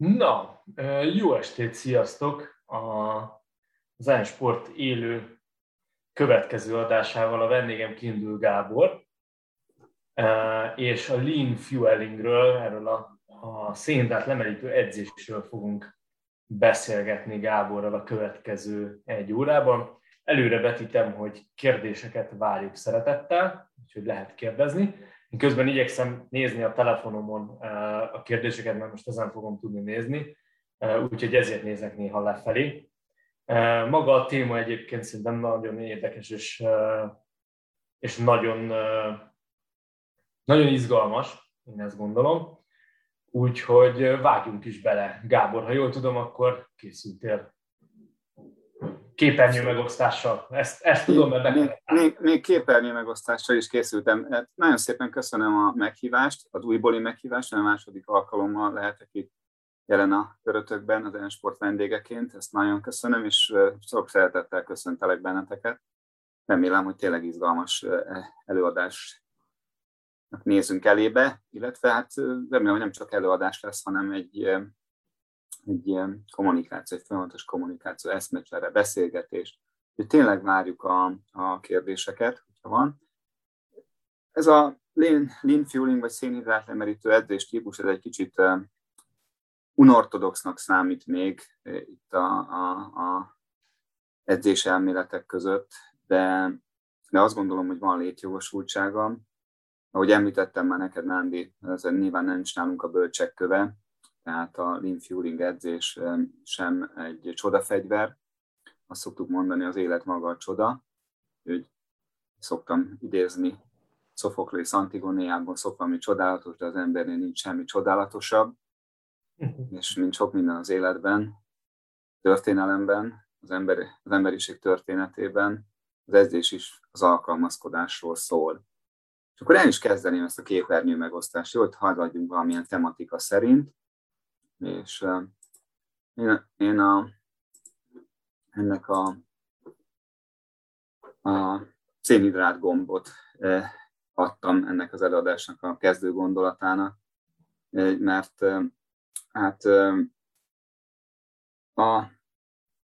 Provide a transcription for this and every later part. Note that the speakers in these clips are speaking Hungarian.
Na, jó estét, sziasztok! Az Zen Sport élő következő adásával a vendégem Kindül Gábor, és a Lean Fuelingről, erről a, a széndát lemerítő edzésről fogunk beszélgetni Gáborral a következő egy órában. Előre vetítem, hogy kérdéseket várjuk szeretettel, úgyhogy lehet kérdezni. Én közben igyekszem nézni a telefonomon eh, a kérdéseket, mert most ezen fogom tudni nézni, eh, úgyhogy ezért nézek néha lefelé. Eh, maga a téma egyébként szerintem nagyon érdekes és, és nagyon, nagyon izgalmas, én ezt gondolom. Úgyhogy vágjunk is bele. Gábor, ha jól tudom, akkor készültél képernyő megosztással. Ezt, ezt tudom, mert még, még, még képernyő megosztással is készültem. Hát nagyon szépen köszönöm a meghívást, az újbóli meghívást, a második alkalommal lehetek itt jelen a körötökben az Ensport vendégeként. Ezt nagyon köszönöm, és sok szeretettel köszöntelek benneteket. Remélem, hogy tényleg izgalmas előadás nézünk elébe, illetve hát remélem, hogy nem csak előadás lesz, hanem egy egy ilyen kommunikáció, egy folyamatos kommunikáció, eszmecsere, beszélgetés, hogy tényleg várjuk a, a kérdéseket, hogyha van. Ez a lean, lean fueling, vagy szénhidrát emerítő edzés típus, ez egy kicsit unortodoxnak számít még itt a, a, a edzés elméletek között, de, de azt gondolom, hogy van létjogosultsága. Ahogy említettem már neked, Nándi, ez nyilván is nálunk a bölcsek köve, tehát a lean fueling edzés sem egy csodafegyver. Azt szoktuk mondani, az élet maga a csoda. Úgy szoktam idézni Sophocles Antigoniából, szok ami csodálatos, de az embernél nincs semmi csodálatosabb. Uh-huh. És mint sok minden az életben, történelemben, az, ember, az emberiség történetében, az edzés is az alkalmazkodásról szól. És akkor el is kezdeném ezt a képernyő megosztást, jó, hogy haladjunk valamilyen tematika szerint és én, én a, ennek a, a szénhidrát gombot adtam ennek az előadásnak a kezdő gondolatának, mert hát a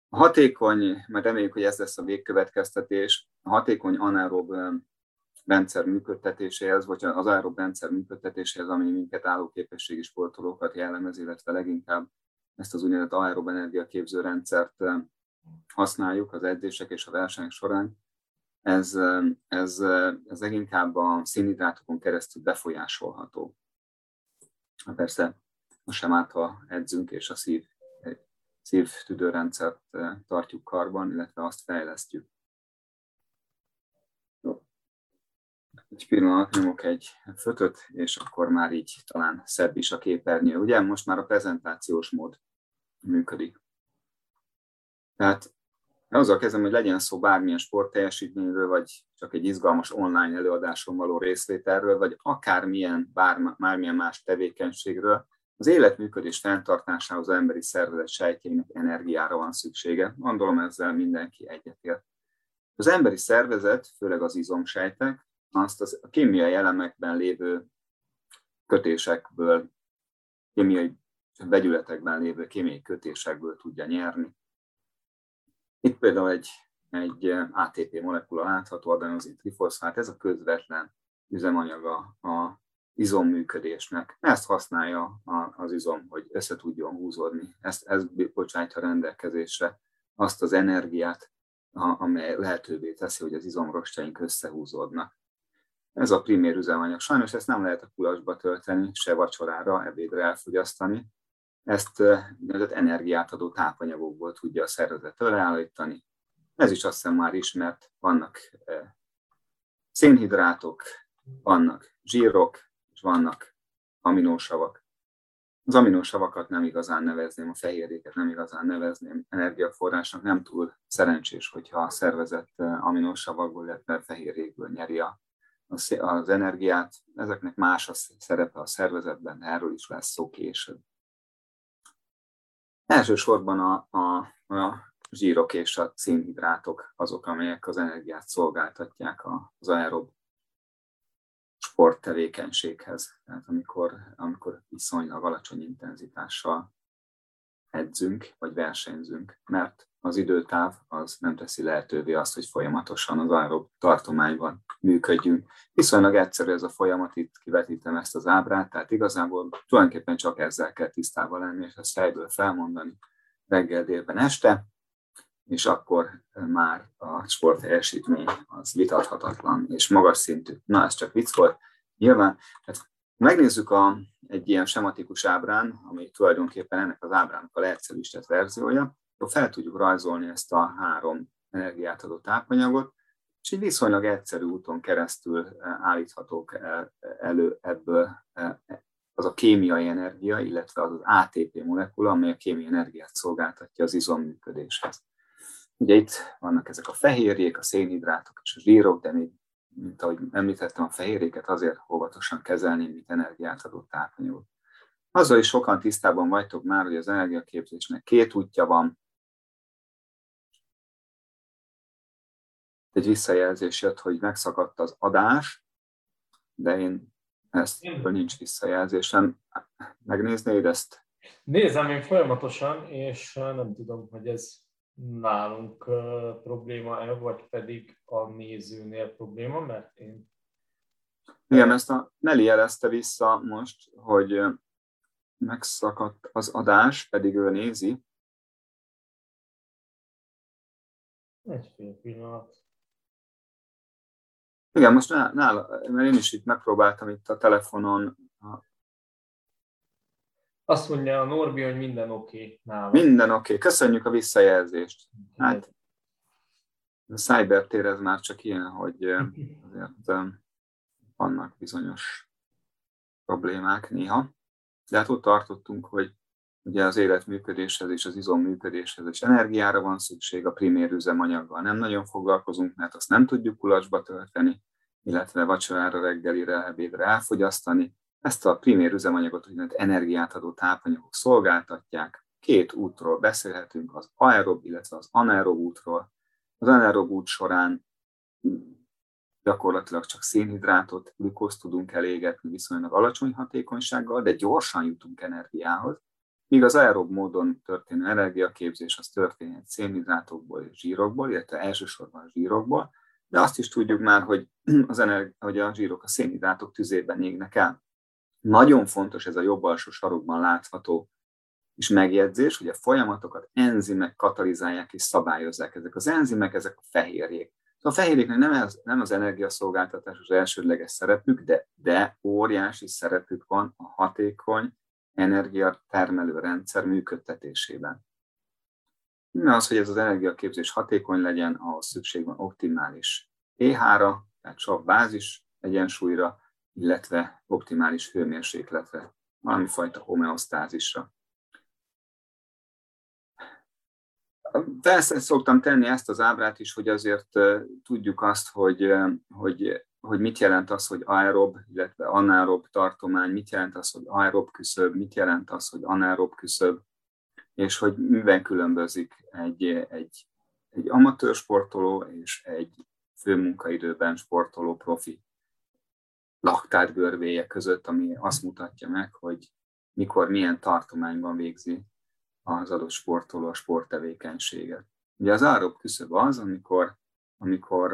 hatékony, mert reméljük, hogy ez lesz a végkövetkeztetés, a hatékony anaerob rendszer működtetéséhez, vagy az aerob rendszer működtetéséhez, ami minket állóképességi sportolókat jellemez, illetve leginkább ezt az úgynevezett aerob energiaképző rendszert eh, használjuk az edzések és a versenyek során. Ez, eh, ez, eh, ez leginkább a szénhidrátokon keresztül befolyásolható. Persze, most sem árt, ha edzünk, és a szív, szívtüdőrendszert tartjuk karban, illetve azt fejlesztjük. Egy pillanat nyomok egy fötöt, és akkor már így talán szebb is a képernyő. Ugye most már a prezentációs mód működik. Tehát azzal kezdem, hogy legyen szó bármilyen sportteljesítményről, vagy csak egy izgalmas online előadáson való részvételről, vagy akármilyen, bár, bármilyen más tevékenységről, az életműködés fenntartásához az emberi szervezet sejtjének energiára van szüksége. Gondolom ezzel mindenki egyetért. Az emberi szervezet, főleg az izomsejtek, azt az, a kémiai elemekben lévő kötésekből, kémiai vegyületekben lévő kémiai kötésekből tudja nyerni. Itt például egy, egy ATP molekula látható, adenozin trifoszfát, ez a közvetlen üzemanyaga a izom működésnek. Ezt használja az izom, hogy össze tudjon húzódni. Ezt, ez bocsátja rendelkezésre azt az energiát, amely lehetővé teszi, hogy az izomrostjaink összehúzódnak. Ez a primér üzemanyag. Sajnos ezt nem lehet a kulasba tölteni, se vacsorára, ebédre elfogyasztani. Ezt úgynevezett energiát adó tápanyagokból tudja a szervezet előállítani. Ez is azt hiszem már ismert, vannak szénhidrátok, vannak zsírok, és vannak aminósavak. Az aminósavakat nem igazán nevezném, a fehérjéket nem igazán nevezném energiaforrásnak, nem túl szerencsés, hogyha a szervezet aminósavakból, illetve fehérjékből nyeri a az energiát, ezeknek más a szerepe a szervezetben, erről is lesz szó később. Elsősorban a, a, a zsírok és a szénhidrátok azok, amelyek az energiát szolgáltatják az aerob sporttevékenységhez. Tehát amikor, amikor viszonylag alacsony intenzitással edzünk, vagy versenyzünk, mert az időtáv az nem teszi lehetővé azt, hogy folyamatosan az aerob tartományban működjünk. Viszonylag egyszerű ez a folyamat, itt kivetítem ezt az ábrát, tehát igazából tulajdonképpen csak ezzel kell tisztában lenni, és ezt fejből felmondani reggel, délben, este, és akkor már a sport teljesítmény az vitathatatlan és magas szintű. Na, ez csak vicc volt. Nyilván, tehát megnézzük a, egy ilyen sematikus ábrán, ami tulajdonképpen ennek az ábrának a leegyszerűsített verziója, fel tudjuk rajzolni ezt a három energiát adó tápanyagot, és egy viszonylag egyszerű úton keresztül eh, állíthatók elő ebből eh, az a kémiai energia, illetve az az ATP molekula, amely a kémiai energiát szolgáltatja az izomműködéshez. Ugye itt vannak ezek a fehérjék, a szénhidrátok és a zsírok, de még, mint ahogy említettem, a fehérjéket azért óvatosan kezelni, mint energiát adó tápanyagot. Azzal is sokan tisztában vagytok már, hogy az energiaképzésnek két útja van, egy visszajelzés jött, hogy megszakadt az adás, de én ezt nincs visszajelzésem. Megnéznéd ezt? Nézem én folyamatosan, és nem tudom, hogy ez nálunk probléma-e, vagy pedig a nézőnél probléma, mert én... Igen, ezt a Neli jelezte vissza most, hogy megszakadt az adás, pedig ő nézi. Egy fél pillanat. Igen, most nála, mert én is itt megpróbáltam itt a telefonon. Azt mondja a Norbi, hogy minden oké okay nála. Minden oké, okay. köszönjük a visszajelzést. Hát a cybertér ez már csak ilyen, hogy azért vannak bizonyos problémák néha. De hát ott tartottunk, hogy ugye az életműködéshez és az izom működéshez és energiára van szükség, a primér üzemanyaggal nem nagyon foglalkozunk, mert azt nem tudjuk kulacsba tölteni, illetve vacsorára, reggelire, ebédre elfogyasztani. Ezt a primér üzemanyagot, úgynevezett energiát adó tápanyagok szolgáltatják. Két útról beszélhetünk, az aerob, illetve az anaerob útról. Az anaerob út során gyakorlatilag csak szénhidrátot, glükózt tudunk elégetni viszonylag alacsony hatékonysággal, de gyorsan jutunk energiához, míg az aerob módon történő energiaképzés az történhet szénhidrátokból és zsírokból, illetve elsősorban zsírokból, de azt is tudjuk már, hogy, az energi- hogy a zsírok a szénhidrátok tüzében égnek el. Nagyon fontos ez a jobb alsó sarokban látható is megjegyzés, hogy a folyamatokat enzimek katalizálják és szabályozzák. Ezek az enzimek, ezek a fehérjék. A fehérjéknek nem, ez, nem az energiaszolgáltatás az elsődleges szerepük, de, de óriási szerepük van a hatékony energiatermelő rendszer működtetésében. Az, hogy ez az energiaképzés hatékony legyen, ahhoz szükség van optimális pH-ra, tehát sav bázis egyensúlyra, illetve optimális hőmérsékletre, valami fajta homeosztázisra. Persze szoktam tenni ezt az ábrát is, hogy azért tudjuk azt, hogy, hogy, hogy mit jelent az, hogy aerob, illetve anaerob tartomány, mit jelent az, hogy aerob küszöb, mit jelent az, hogy anaerob küszöb, és hogy miben különbözik egy, egy, egy amatőr sportoló és egy főmunkaidőben sportoló profi laktátgörvéje között, ami azt mutatja meg, hogy mikor, milyen tartományban végzi az adott sportoló a sporttevékenységet. Ugye az árob küszöb az, amikor, amikor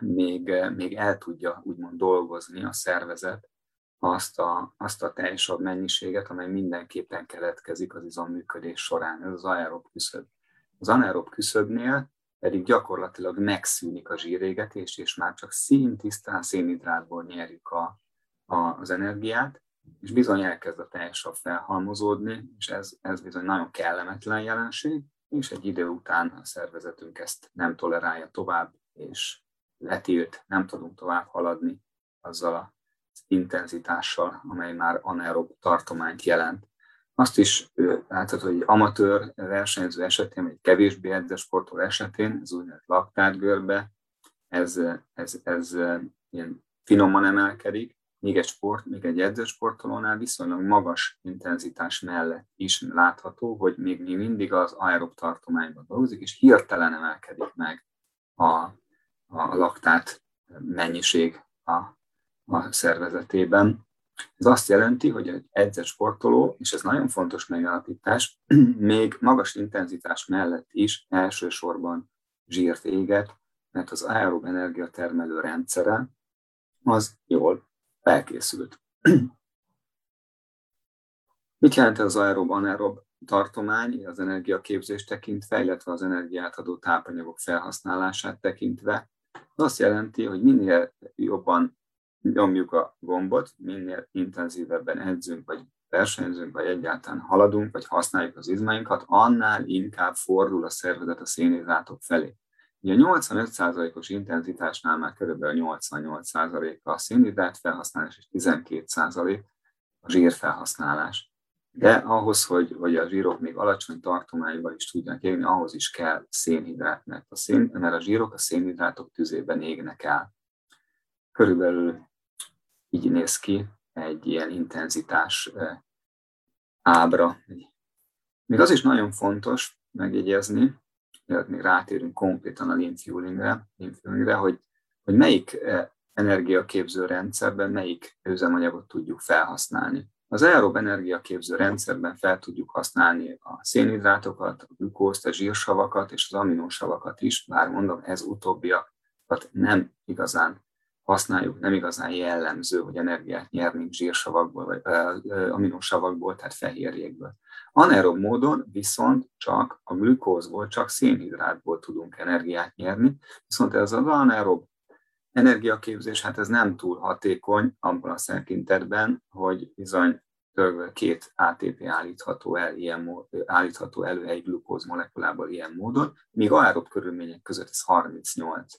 még, még el tudja úgymond dolgozni a szervezet azt a, azt a teljesabb mennyiséget, amely mindenképpen keletkezik az izomműködés során. Ez az aerob küszöb. Az anaerob küszöbnél pedig gyakorlatilag megszűnik a zsírégetés, és már csak színtisztán szénhidrátból nyerjük a, a, az energiát, és bizony elkezd a teljesabb felhalmozódni, és ez, ez bizony nagyon kellemetlen jelenség, és egy idő után a szervezetünk ezt nem tolerálja tovább, és letilt, nem tudunk tovább haladni azzal a intenzitással, amely már anaerob tartományt jelent. Azt is látható, hogy egy amatőr versenyző esetén, vagy kevésbé edzett sportoló esetén, ez úgynevezett laktárgörbe, ez, ez, ez ilyen finoman emelkedik, még egy sport, még egy edzősportolónál viszonylag magas intenzitás mellett is látható, hogy még mi mindig az aerob tartományban dolgozik, és hirtelen emelkedik meg a, a laktát mennyiség a a szervezetében. Ez azt jelenti, hogy egy edzett sportoló, és ez nagyon fontos megállapítás, még magas intenzitás mellett is elsősorban zsírt éget, mert az aerob energiatermelő rendszere az jól felkészült. Mit jelent az aerob-anaerob tartomány az energiaképzést tekintve, illetve az energiát adó tápanyagok felhasználását tekintve? Az azt jelenti, hogy minél jobban nyomjuk a gombot, minél intenzívebben edzünk, vagy versenyzünk, vagy egyáltalán haladunk, vagy használjuk az izmainkat, annál inkább fordul a szervezet a szénhidrátok felé. Ugye a 85%-os intenzitásnál már kb. 88% a szénhidrát felhasználás és 12% a zsírfelhasználás. De ahhoz, hogy, hogy a zsírok még alacsony tartományban is tudjanak élni, ahhoz is kell szénhidrát, mert a, szén, mert a zsírok a szénhidrátok tüzében égnek el. Körülbelül így néz ki egy ilyen intenzitás ábra. Még az is nagyon fontos megjegyezni, mielőtt még rátérünk konkrétan a lean fuelingre, lean fuelingre hogy, hogy melyik energiaképző rendszerben melyik üzemanyagot tudjuk felhasználni. Az aerob energiaképző rendszerben fel tudjuk használni a szénhidrátokat, a glükózt, a zsírsavakat és az aminósavakat is, bár mondom, ez utóbbiakat nem igazán használjuk, nem igazán jellemző, hogy energiát nyernénk zsírsavakból, vagy aminosavakból, tehát fehérjékből. Anaerob módon viszont csak a glükózból, csak szénhidrátból tudunk energiát nyerni, viszont ez az anaerob energiaképzés, hát ez nem túl hatékony abban a tekintetben, hogy bizony két ATP állítható, el, ilyen, állítható elő egy glukóz molekulából ilyen módon, míg aerob körülmények között ez 38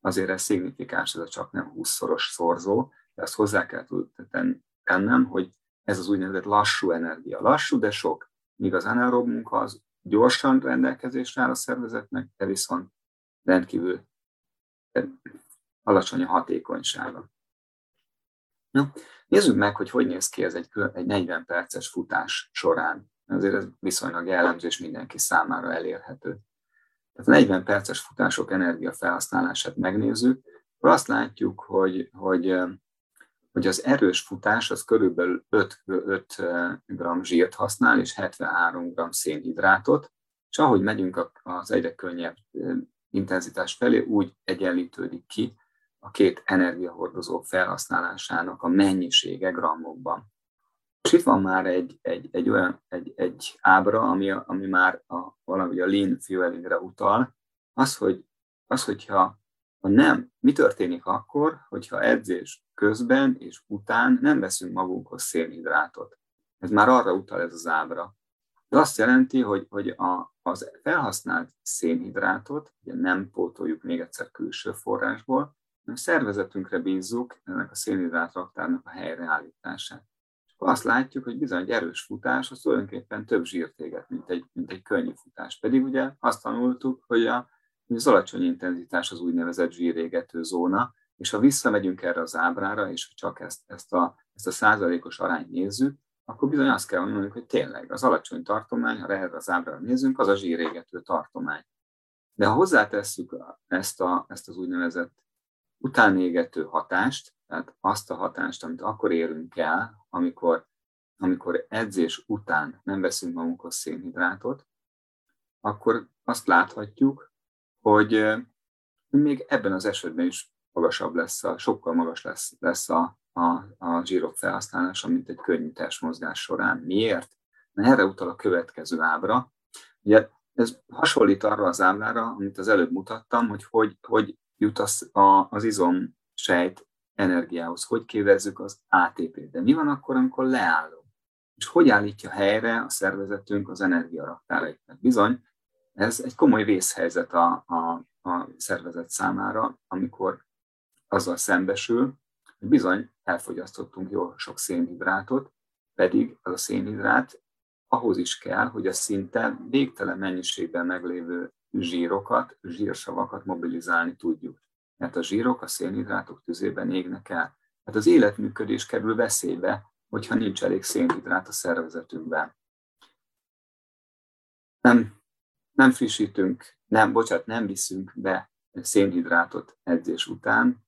azért ez szignifikáns, ez a csak nem 20-szoros szorzó, de azt hozzá kell tennem, hogy ez az úgynevezett lassú energia. Lassú, de sok. Míg az anaerob munka az gyorsan rendelkezésre áll a szervezetnek, de viszont rendkívül alacsony a hatékonysága. Na, nézzük meg, hogy hogy néz ki ez egy, egy 40 perces futás során. Azért ez viszonylag jellemző, és mindenki számára elérhető tehát 40 perces futások energiafelhasználását megnézzük, akkor azt látjuk, hogy, hogy, hogy az erős futás az körülbelül 5, 5 g zsírt használ, és 73 g szénhidrátot, és ahogy megyünk az egyre könnyebb intenzitás felé, úgy egyenlítődik ki a két energiahordozó felhasználásának a mennyisége grammokban. És itt van már egy, egy, egy olyan egy, egy ábra, ami, ami már a, valami a lean fuelingre utal, az, hogy, az hogyha ha nem, mi történik akkor, hogyha edzés közben és után nem veszünk magunkhoz szénhidrátot. Ez már arra utal ez az ábra. Ez azt jelenti, hogy, hogy a, az felhasznált szénhidrátot ugye nem pótoljuk még egyszer külső forrásból, hanem szervezetünkre bízzuk ennek a szénhidrátraktárnak a helyreállítását akkor azt látjuk, hogy bizony egy erős futás az tulajdonképpen több zsírt éget, mint egy, mint egy könnyű futás. Pedig ugye azt tanultuk, hogy, a, az alacsony intenzitás az úgynevezett zsírégető zóna, és ha visszamegyünk erre az ábrára, és csak ezt, ezt, a, ezt a százalékos arányt nézzük, akkor bizony azt kell mondanunk, hogy tényleg az alacsony tartomány, ha erre az ábrára nézzünk, az a zsírégető tartomány. De ha hozzátesszük ezt, a, ezt az úgynevezett utánégető hatást, tehát azt a hatást, amit akkor érünk el, amikor, amikor edzés után nem veszünk magunkhoz szénhidrátot, akkor azt láthatjuk, hogy még ebben az esetben is magasabb lesz, a, sokkal magas lesz, lesz a, a, a zsírok felhasználása, mint egy könnyű testmozgás során. Miért? Mert erre utal a következő ábra. Ugye ez hasonlít arra az ábrára, amit az előbb mutattam, hogy hogy, hogy jut az, a, az izom sejt energiához, hogy kévezzük az ATP-t. De mi van akkor, amikor leállunk? És hogy állítja helyre a szervezetünk az energiaraktárait? Mert bizony, ez egy komoly vészhelyzet a, a, a szervezet számára, amikor azzal szembesül, hogy bizony elfogyasztottunk jó sok szénhidrátot, pedig az a szénhidrát ahhoz is kell, hogy a szinte végtelen mennyiségben meglévő zsírokat, zsírsavakat mobilizálni tudjuk mert a zsírok a szénhidrátok tüzében égnek el. Hát az életműködés kerül veszélybe, hogyha nincs elég szénhidrát a szervezetünkben. Nem, nem frissítünk, nem, bocsánat, nem viszünk be szénhidrátot edzés után,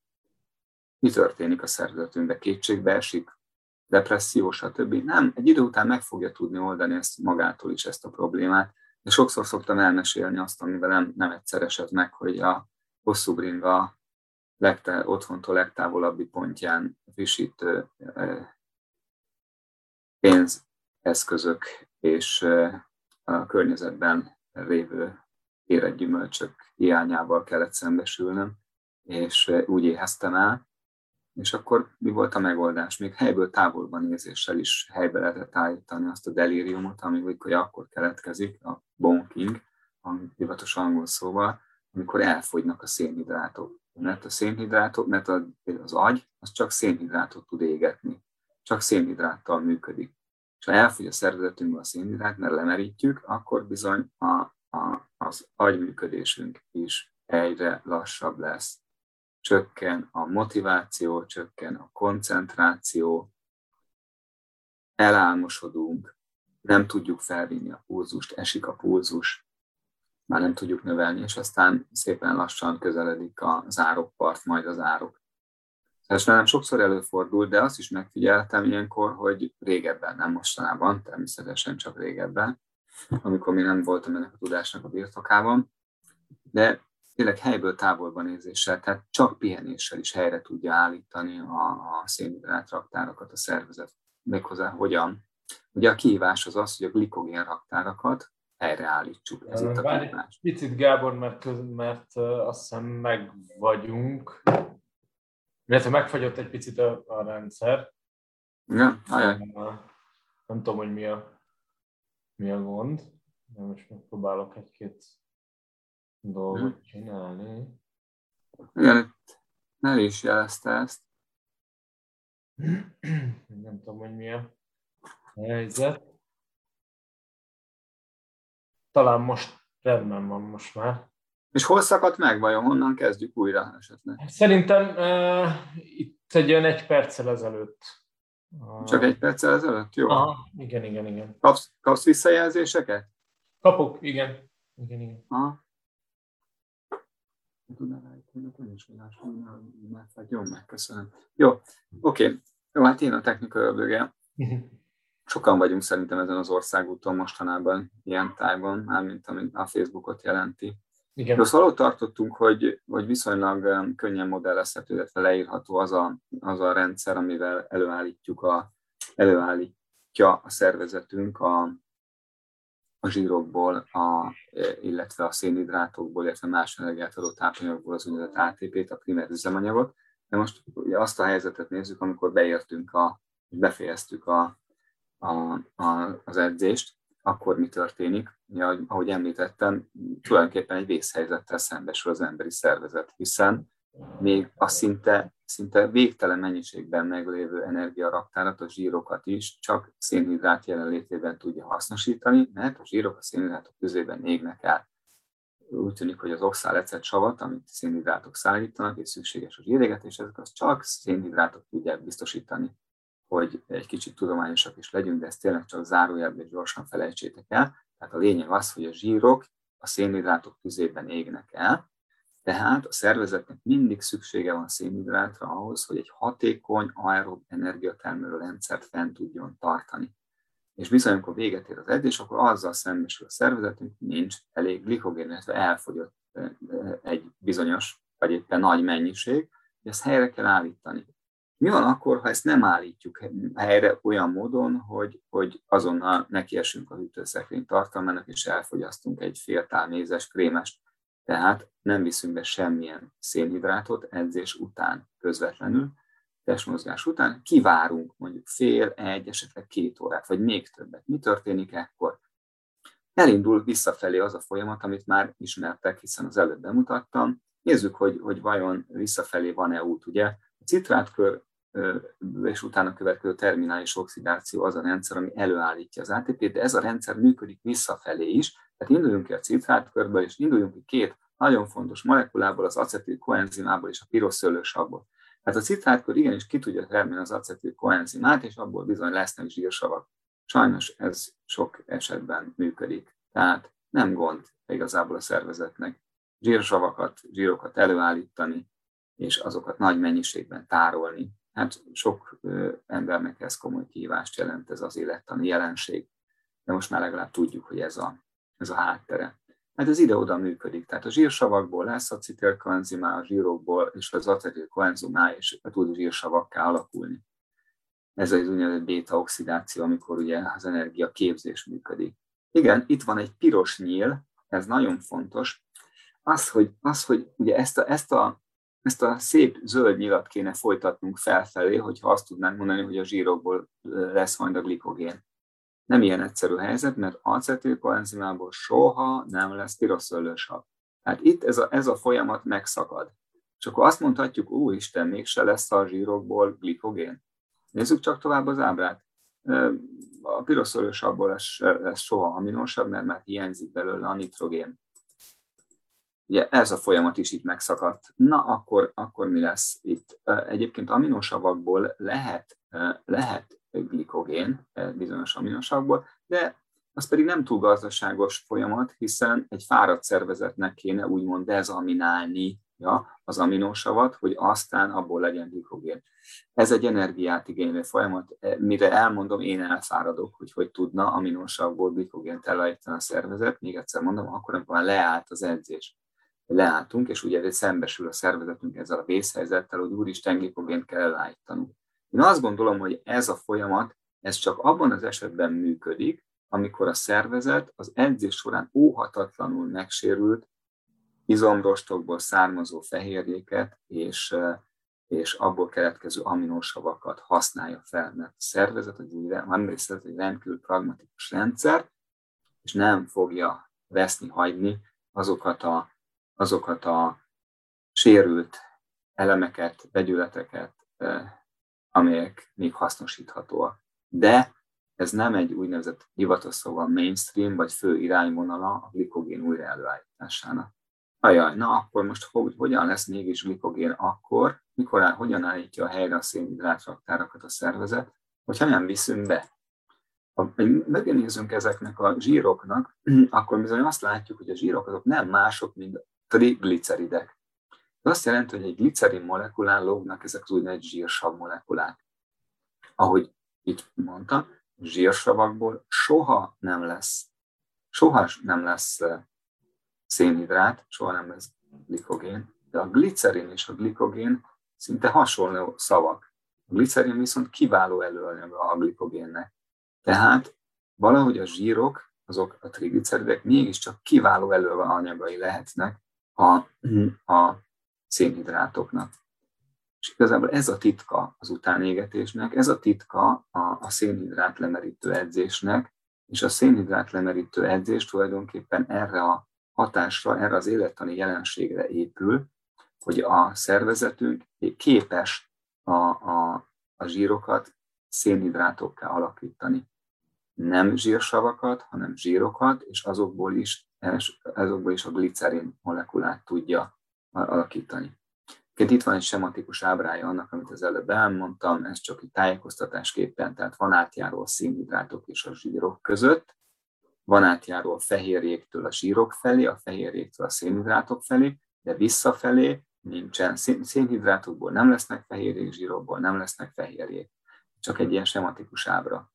mi történik a szervezetünkbe? Kétségbe esik, depresszió, stb. Nem, egy idő után meg fogja tudni oldani ezt magától is ezt a problémát. De sokszor szoktam elmesélni azt, amivel nem, nem egyszer esett meg, hogy a hosszú bringa legtá, otthontól legtávolabbi pontján frissítő pénzeszközök és a környezetben lévő érett gyümölcsök hiányával kellett szembesülnöm, és úgy éheztem el, és akkor mi volt a megoldás? Még helyből távolban nézéssel is helybe lehetett állítani azt a delíriumot, ami hogy akkor keletkezik, a bonking, a divatos angol szóval, amikor elfogynak a szénhidrátok. Mert a szénhidrátok, mert az agy, az csak szénhidrátot tud égetni. Csak szénhidráttal működik. És ha elfogy a szervezetünkből a szénhidrát, mert lemerítjük, akkor bizony a, a, az agyműködésünk is egyre lassabb lesz csökken a motiváció, csökken a koncentráció, elálmosodunk, nem tudjuk felvinni a pulzust, esik a pulzus, már nem tudjuk növelni, és aztán szépen lassan közeledik a zárokpart, majd az árok. Ez nem sokszor előfordul, de azt is megfigyeltem ilyenkor, hogy régebben, nem mostanában, természetesen csak régebben, amikor még nem voltam ennek a tudásnak a birtokában, de tényleg helyből távolban nézéssel, tehát csak pihenéssel is helyre tudja állítani a, a szénhidrát raktárakat a szervezet. Méghozzá hogyan? Ugye a kihívás az az, hogy a glikogén raktárakat helyreállítsuk. Ez itt a kihívás. Picit Gábor, mert, mert azt hiszem meg vagyunk, illetve megfagyott egy picit a, a rendszer. Igen, ajaj. Nem tudom, hogy mi a, mi a gond, de most megpróbálok egy-két dolgot hm. csinálni. Igen, itt nem is jelezte ezt. Nem tudom, hogy mi a helyzet. Talán most rendben van most már. És hol szakadt meg vajon? Honnan kezdjük újra esetleg? Szerintem uh, itt egy olyan egy perccel ezelőtt. Csak egy perccel ezelőtt? Jó. Aha, igen, igen, igen. Kapsz, kapsz visszajelzéseket? Kapok, igen. igen, igen. Aha tudnál rájtani, hogy nincs mert jó, megköszönöm. Jó, oké. Okay. Jó, hát én a technikai ördöge. Sokan vagyunk szerintem ezen az országúton mostanában, ilyen tájban, mármint amit a Facebookot jelenti. Igen. De szóval tartottunk, hogy, hogy viszonylag könnyen modellezhető, illetve leírható az a, az a rendszer, amivel előállítjuk a, előállítja a szervezetünk a, a zsírokból, a, illetve a szénhidrátokból, illetve más energiát adó tápanyagból az úgynevezett ATP-t, a primer üzemanyagot. De most ugye azt a helyzetet nézzük, amikor beértünk, a, befejeztük a, a, a, az edzést, akkor mi történik? Ja, ahogy említettem, tulajdonképpen egy vészhelyzettel szembesül az emberi szervezet, hiszen még a szinte szinte végtelen mennyiségben meglévő energiaraktárat, a zsírokat is csak szénhidrát jelenlétében tudja hasznosítani, mert a zsírok a szénhidrátok közében égnek el. Úgy tűnik, hogy az oxálecet savat, amit szénhidrátok szállítanak, és szükséges a zsírégetés, ezek az csak szénhidrátok tudják biztosítani, hogy egy kicsit tudományosak is legyünk, de ezt tényleg csak zárójelben gyorsan felejtsétek el. Tehát a lényeg az, hogy a zsírok a szénhidrátok tüzében égnek el, tehát a szervezetnek mindig szüksége van szénhidrátra ahhoz, hogy egy hatékony aerob energiatermelő rendszert fent tudjon tartani. És bizony, amikor véget ér az edzés, akkor azzal szembesül a szervezetünk, nincs elég glikogén, illetve elfogyott egy bizonyos, vagy éppen nagy mennyiség, hogy ezt helyre kell állítani. Mi van akkor, ha ezt nem állítjuk helyre olyan módon, hogy, hogy azonnal nekiesünk a hűtőszekrény tartalmának, és elfogyasztunk egy fél tál mézes krémest tehát nem viszünk be semmilyen szénhidrátot edzés után közvetlenül, testmozgás után, kivárunk mondjuk fél, egy, esetleg két órát, vagy még többet. Mi történik ekkor? Elindul visszafelé az a folyamat, amit már ismertek, hiszen az előbb bemutattam. Nézzük, hogy, hogy vajon visszafelé van-e út. Ugye a citrátkör és utána következő terminális oxidáció az a rendszer, ami előállítja az ATP-t, de ez a rendszer működik visszafelé is, tehát induljunk ki a citrátkörből, és induljunk ki két nagyon fontos molekulából, az acetil koenzimából és a piroszőlősavból. Tehát a citrátkör igenis ki tudja termelni az acetil koenzimát, és abból bizony lesznek zsírsavak. Sajnos ez sok esetben működik. Tehát nem gond igazából a szervezetnek zsírsavakat, zsírokat előállítani, és azokat nagy mennyiségben tárolni hát sok embernek ez komoly kihívást jelent, ez az élettani jelenség. De most már legalább tudjuk, hogy ez a, ez a háttere. Hát ez ide-oda működik. Tehát a zsírsavakból lesz acetilkoenzimá, a zsírokból, és az acetilkoenzimá, és tud zsírsavakká alakulni. Ez az úgynevezett beta-oxidáció, amikor ugye az energia képzés működik. Igen, itt van egy piros nyíl, ez nagyon fontos. Az, hogy, az, hogy ugye ezt a, ezt a ezt a szép zöld nyilat kéne folytatnunk felfelé, hogyha azt tudnánk mondani, hogy a zsírokból lesz majd a glikogén. Nem ilyen egyszerű helyzet, mert acetilkoenzimából soha nem lesz piroszöllősav. Hát itt ez a, ez a folyamat megszakad. És akkor azt mondhatjuk, ó Isten, mégse lesz a zsírokból glikogén. Nézzük csak tovább az ábrát. A piroszöllősavból lesz, lesz soha aminosabb, mert már hiányzik belőle a nitrogén. Ugye ez a folyamat is itt megszakadt. Na, akkor, akkor mi lesz itt? Egyébként aminosavakból lehet, lehet glikogén, bizonyos aminosavakból, de az pedig nem túl gazdaságos folyamat, hiszen egy fáradt szervezetnek kéne úgymond dezaminálni ja, az aminosavat, hogy aztán abból legyen glikogén. Ez egy energiát igénylő folyamat, mire elmondom, én elfáradok, hogy hogy tudna aminosavból glikogént elállítani a szervezet, még egyszer mondom, akkor, amikor leállt az edzés leálltunk, és ugye szembesül a szervezetünk ezzel a vészhelyzettel, hogy úristen glipogént kell elállítanunk. Én azt gondolom, hogy ez a folyamat, ez csak abban az esetben működik, amikor a szervezet az edzés során óhatatlanul megsérült izomrostokból származó fehérjéket és, és abból keletkező aminósavakat használja fel, mert a szervezet egy, egy rendkívül pragmatikus rendszer, és nem fogja veszni, hagyni azokat a azokat a sérült elemeket, vegyületeket, amelyek még hasznosíthatóak. De ez nem egy úgynevezett hivatalos szóval mainstream, vagy fő irányvonala a glikogén újra előállításának. Ajaj, na akkor most hogy, hogyan lesz mégis glikogén akkor, mikor áll, hogyan állítja a helyre a szénhidrátraktárakat a szervezet, hogyha nem viszünk be. Ha megnézzünk ezeknek a zsíroknak, akkor bizony azt látjuk, hogy a zsírok azok nem mások, mint trigliceridek. Ez azt jelenti, hogy egy glicerin molekulán lógnak ezek az úgynevezett zsírsav molekulák. Ahogy itt mondta, zsírsavakból soha nem lesz, soha nem lesz szénhidrát, soha nem lesz glikogén, de a glicerin és a glikogén szinte hasonló szavak. A glicerin viszont kiváló előanyaga a glikogénnek. Tehát valahogy a zsírok, azok a trigliceridek mégiscsak kiváló előanyagai lehetnek a, a szénhidrátoknak. És igazából ez a titka az utánégetésnek, ez a titka a, a szénhidrát lemerítő edzésnek, és a szénhidrát lemerítő edzés tulajdonképpen erre a hatásra, erre az élettani jelenségre épül, hogy a szervezetünk képes a, a, a zsírokat szénhidrátokká alakítani. Nem zsírsavakat, hanem zsírokat, és azokból is azokból is a glicerin molekulát tudja alakítani. Itt van egy sematikus ábrája annak, amit az előbb elmondtam, ez csak egy tájékoztatásképpen, tehát van átjáró a szénhidrátok és a zsírok között, van átjáró a fehérjéktől a zsírok felé, a fehérjéktől a szénhidrátok felé, de visszafelé nincsen. Szénhidrátokból nem lesznek fehérjék, zsírokból nem lesznek fehérjék. Csak egy ilyen sematikus ábra.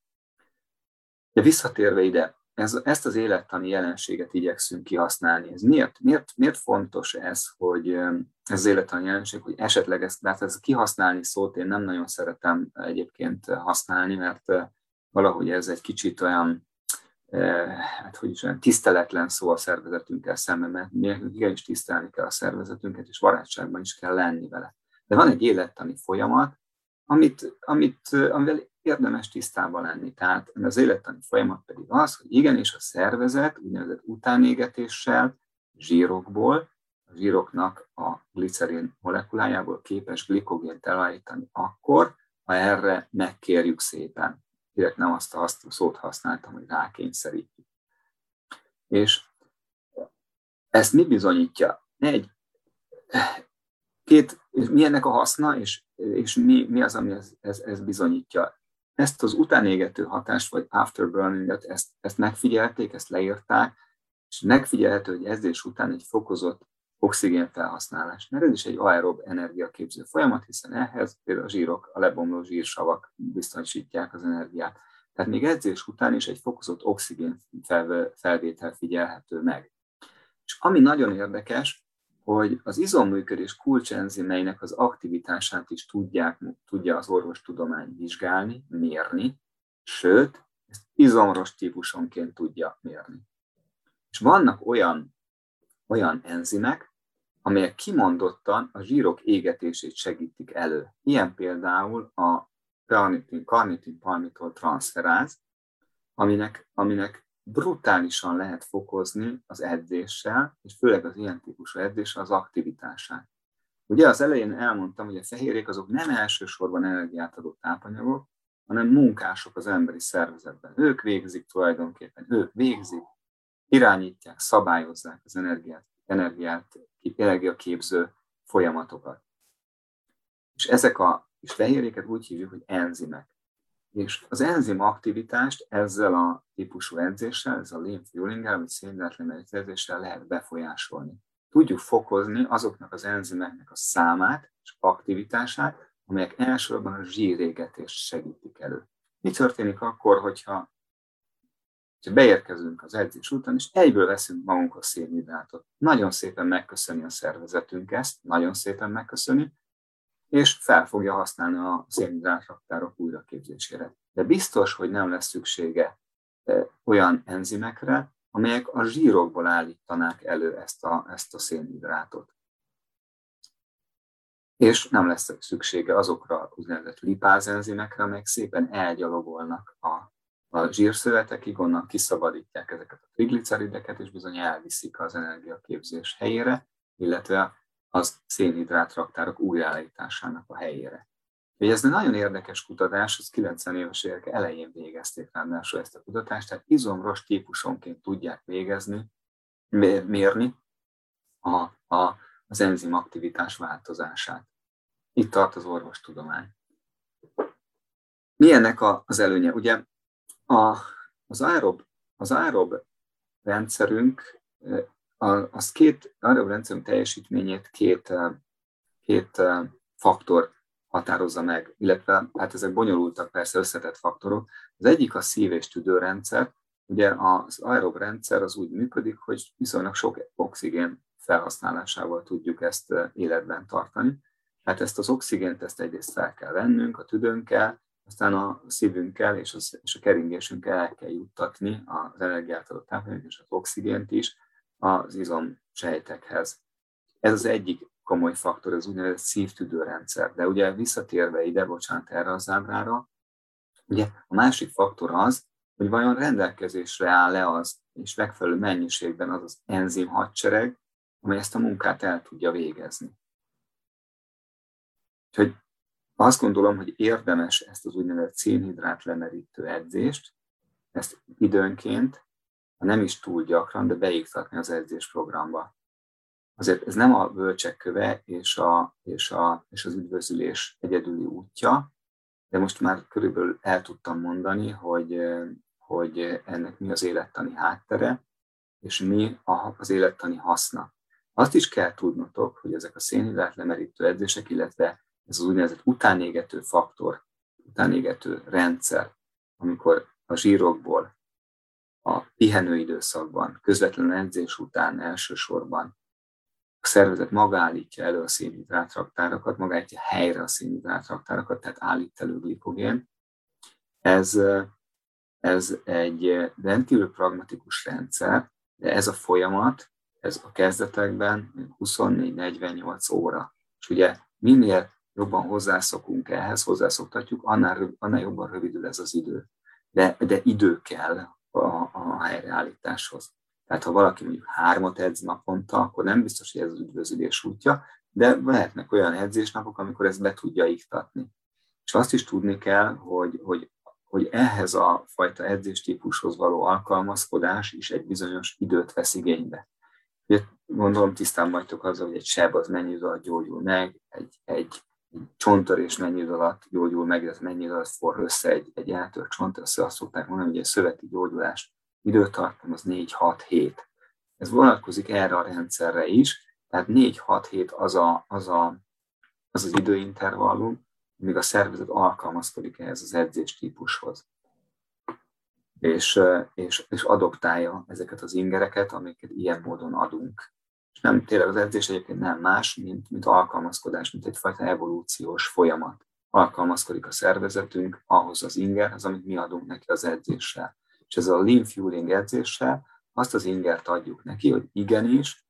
De visszatérve ide, ez, ezt az élettani jelenséget igyekszünk kihasználni. Ez miért, miért, miért fontos ez, hogy ez az élettani jelenség, hogy esetleg ezt, mert ez kihasználni szót én nem nagyon szeretem egyébként használni, mert valahogy ez egy kicsit olyan, hát hogy is olyan tiszteletlen szó a szervezetünkkel szemben, mert mi igenis tisztelni kell a szervezetünket, és barátságban is kell lenni vele. De van egy élettani folyamat, amit, amit, amivel érdemes tisztában lenni. Tehát az élettani folyamat pedig az, hogy igenis a szervezet úgynevezett utánégetéssel, zsírokból, a zsíroknak a glicerin molekulájából képes glikogént elállítani akkor, ha erre megkérjük szépen. Direkt nem azt a szót használtam, hogy rákényszerítjük. És ezt mi bizonyítja? Egy, két, mi ennek a haszna, és, és mi, mi az, ami ez, ez, ez bizonyítja? Ezt az utánégető hatást, vagy afterburning-et, ezt, ezt megfigyelték, ezt leírták, és megfigyelhető, hogy edzés után egy fokozott oxigén felhasználás, mert ez is egy aerob energiaképző folyamat, hiszen ehhez a zsírok, a lebomló zsírsavak biztosítják az energiát. Tehát még edzés után is egy fokozott oxigén felvétel figyelhető meg. És ami nagyon érdekes, hogy az izomműködés kulcsenzimeinek az aktivitását is tudják, tudja az orvostudomány vizsgálni, mérni, sőt, ezt izomros típusonként tudja mérni. És vannak olyan, olyan enzimek, amelyek kimondottan a zsírok égetését segítik elő. Ilyen például a carnitin, carnitin palmitol transferáz, aminek, aminek brutálisan lehet fokozni az edzéssel, és főleg az ilyen típusú edzéssel az aktivitását. Ugye az elején elmondtam, hogy a fehérjék azok nem elsősorban energiát adó tápanyagok, hanem munkások az emberi szervezetben. Ők végzik tulajdonképpen, ők végzik, irányítják, szabályozzák az energiát, energiát energiaképző folyamatokat. És ezek a és fehérjéket úgy hívjuk, hogy enzimek. És az enzim aktivitást ezzel a típusú edzéssel, ez a lean fuelinggel, vagy szénhidrátlemerítés edzéssel lehet befolyásolni. Tudjuk fokozni azoknak az enzimeknek a számát és aktivitását, amelyek elsősorban a zsírégetést segítik elő. Mi történik akkor, hogyha, hogyha beérkezünk az edzés után, és egyből veszünk magunkhoz szénhidrátot? Nagyon szépen megköszöni a szervezetünk ezt, nagyon szépen megköszöni, és fel fogja használni a szénhidrátraktárok újraképzésére. De biztos, hogy nem lesz szüksége e, olyan enzimekre, amelyek a zsírokból állítanák elő ezt a, ezt a szénhidrátot. És nem lesz szüksége azokra úgynevezett lipázenzimekre, amelyek szépen elgyalogolnak a, a zsírszövetekig, onnan kiszabadítják ezeket a triglicerideket, és bizony elviszik az energiaképzés helyére, illetve az szénhidrát raktárok újjáállításának a helyére. Ugye ez egy nagyon érdekes kutatás, az 90 éves évek elején végezték ráadásul ezt a kutatást, tehát izomros típusonként tudják végezni, mérni a, a, az enzim aktivitás változását. Itt tart az orvostudomány. Milyennek a, az előnye? Ugye a, az aerob, az aerob rendszerünk az két rendszerünk teljesítményét két, két faktor határozza meg, illetve hát ezek bonyolultak, persze összetett faktorok. Az egyik a szív- és tüdőrendszer. Ugye az aerob rendszer az úgy működik, hogy viszonylag sok oxigén felhasználásával tudjuk ezt életben tartani. Hát ezt az oxigént ezt egyrészt fel kell vennünk a tüdőnkkel, aztán a szívünkkel és, az, és a keringésünkkel el kell juttatni az energiát adott és az oxigént is az izom sejtekhez. Ez az egyik komoly faktor, az úgynevezett szívtüdőrendszer. De ugye visszatérve ide, bocsánat erre az ábrára, ugye a másik faktor az, hogy vajon rendelkezésre áll-e az, és megfelelő mennyiségben az az enzim hadsereg, amely ezt a munkát el tudja végezni. Úgyhogy azt gondolom, hogy érdemes ezt az úgynevezett szénhidrát lemerítő edzést, ezt időnként ha nem is túl gyakran, de beiktatni az edzésprogramba. Azért ez nem a bölcsek köve és, a, és, a, és az üdvözülés egyedüli útja, de most már körülbelül el tudtam mondani, hogy, hogy ennek mi az élettani háttere, és mi az élettani haszna. Azt is kell tudnotok, hogy ezek a szénhidrát lemerítő edzések, illetve ez az úgynevezett utánégető faktor, utánégető rendszer, amikor a zsírokból a pihenő időszakban, közvetlenül edzés után elsősorban a szervezet maga állítja elő a szénhidrátraktárokat, maga állítja helyre a szénhidrátraktárokat, tehát állít elő glikogén. Ez, ez egy rendkívül pragmatikus rendszer, de ez a folyamat, ez a kezdetekben 24-48 óra. És ugye minél jobban hozzászokunk ehhez, hozzászoktatjuk, annál, annál jobban rövidül ez az idő. De, de idő kell a, a helyreállításhoz. Tehát ha valaki mondjuk hármat edz naponta, akkor nem biztos, hogy ez az üdvözülés útja, de lehetnek olyan edzésnapok, amikor ezt be tudja iktatni. És azt is tudni kell, hogy, hogy, hogy ehhez a fajta edzéstípushoz való alkalmazkodás is egy bizonyos időt vesz igénybe. Ugye, gondolom tisztán vagytok azzal, hogy egy seb az mennyi idő gyógyul meg, egy, egy csonttörés mennyi idő alatt gyógyul meg, ez mennyi idő alatt forr össze egy, egy eltört csont, össze azt szokták mondani, hogy egy szöveti gyógyulás időtartam az 4-6 hét. Ez vonatkozik erre a rendszerre is, Tehát 4-6 hét az, a, az, a, az az időintervallum, míg a szervezet alkalmazkodik ehhez az edzés típushoz. És, és, és adoptálja ezeket az ingereket, amiket ilyen módon adunk. És nem, tényleg az edzés egyébként nem más, mint, mint alkalmazkodás, mint egyfajta evolúciós folyamat. Alkalmazkodik a szervezetünk ahhoz az ingerhez, amit mi adunk neki az edzéssel. És ezzel a lean fueling edzéssel azt az ingert adjuk neki, hogy igenis,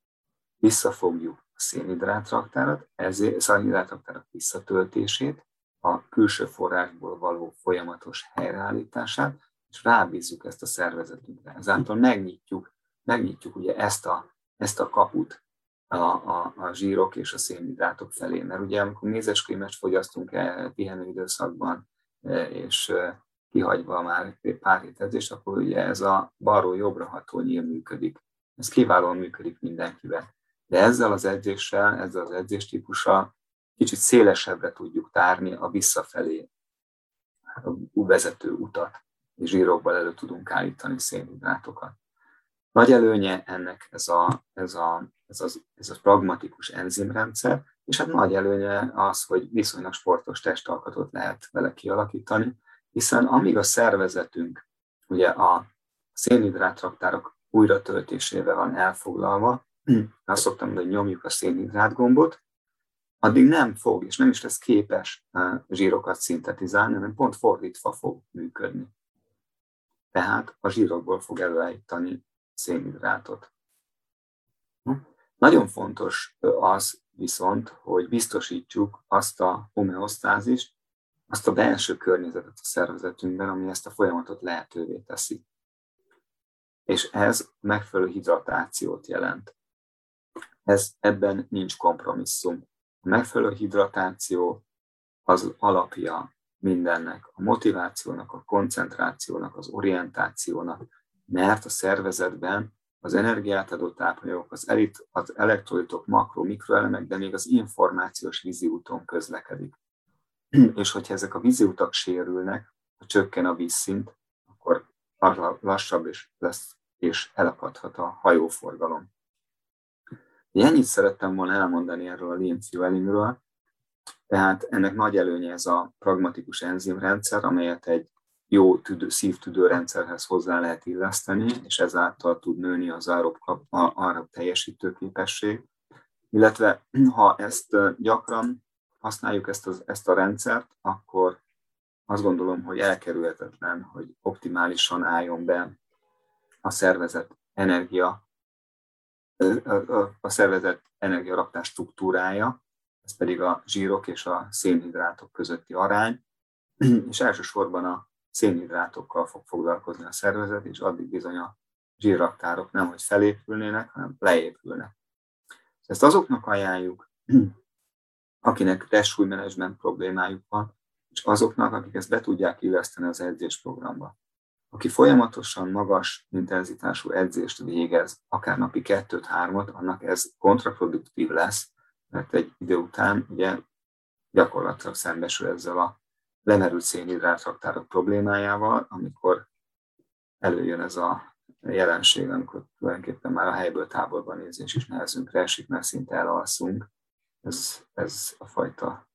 visszafogjuk a szénhidrátraktárat, ezért szénhidrátraktárak visszatöltését, a külső forrásból való folyamatos helyreállítását, és rábízzuk ezt a szervezetünkre. Ezáltal megnyitjuk, megnyitjuk ugye ezt a, ezt a kaput a, a, a zsírok és a szénhidrátok felé. Mert ugye amikor mézeskrémet fogyasztunk el pihenő időszakban, e, és e, kihagyva már pár hét edzést, akkor ugye ez a balról jobbra ható nyíl működik. Ez kiválóan működik mindenkivel. De ezzel az edzéssel, ezzel az edzéstípussal kicsit szélesebbre tudjuk tárni a visszafelé a vezető utat, és zsírokból elő tudunk állítani szénhidrátokat. Nagy előnye ennek ez a, ez a, ez a, ez a pragmatikus enzimrendszer, és hát nagy előnye az, hogy viszonylag sportos testalkatot lehet vele kialakítani, hiszen amíg a szervezetünk ugye a szénhidrátraktárok újratöltésével van elfoglalva, azt szoktam mondani, hogy nyomjuk a szénhidrát gombot, addig nem fog, és nem is lesz képes zsírokat szintetizálni, hanem pont fordítva fog működni. Tehát a zsírokból fog előállítani szénhidrátot. Nagyon fontos az viszont, hogy biztosítsuk azt a homeosztázist, azt a belső környezetet a szervezetünkben, ami ezt a folyamatot lehetővé teszi. És ez megfelelő hidratációt jelent. Ez, ebben nincs kompromisszum. A megfelelő hidratáció az alapja mindennek, a motivációnak, a koncentrációnak, az orientációnak, mert a szervezetben az energiát adó tápanyagok, az, elit, az elektrolitok, makro, mikroelemek, de még az információs vízi úton közlekedik. És hogyha ezek a vízi utak sérülnek, ha csökken a vízszint, akkor lassabb is lesz, és elakadhat a hajóforgalom. Ennyit szerettem volna elmondani erről a lean fuelingről, tehát ennek nagy előnye ez a pragmatikus enzimrendszer, amelyet egy jó tüdő, szívtüdőrendszerhez hozzá lehet illeszteni, és ezáltal tud nőni az árob, árob teljesítő képesség. Illetve ha ezt gyakran használjuk ezt, az, ezt a rendszert, akkor azt gondolom, hogy elkerülhetetlen, hogy optimálisan álljon be a szervezet energia, a szervezet energiaraktás struktúrája, ez pedig a zsírok és a szénhidrátok közötti arány, és elsősorban a szénhidrátokkal fog foglalkozni a szervezet, és addig bizony a zsírraktárok nem, hogy felépülnének, hanem leépülnek. Ezt azoknak ajánljuk, akinek testsúlymenedzsment problémájuk van, és azoknak, akik ezt be tudják illeszteni az edzésprogramba. Aki folyamatosan magas intenzitású edzést végez, akár napi kettőt-hármat, annak ez kontraproduktív lesz, mert egy idő után ugye gyakorlatilag szembesül ezzel a lemerült szénhidrátраktárok problémájával, amikor előjön ez a jelenség, amikor tulajdonképpen már a helyből távolban nézés is nehezünkre esik, mert szinte elalszunk. Ez, ez a fajta,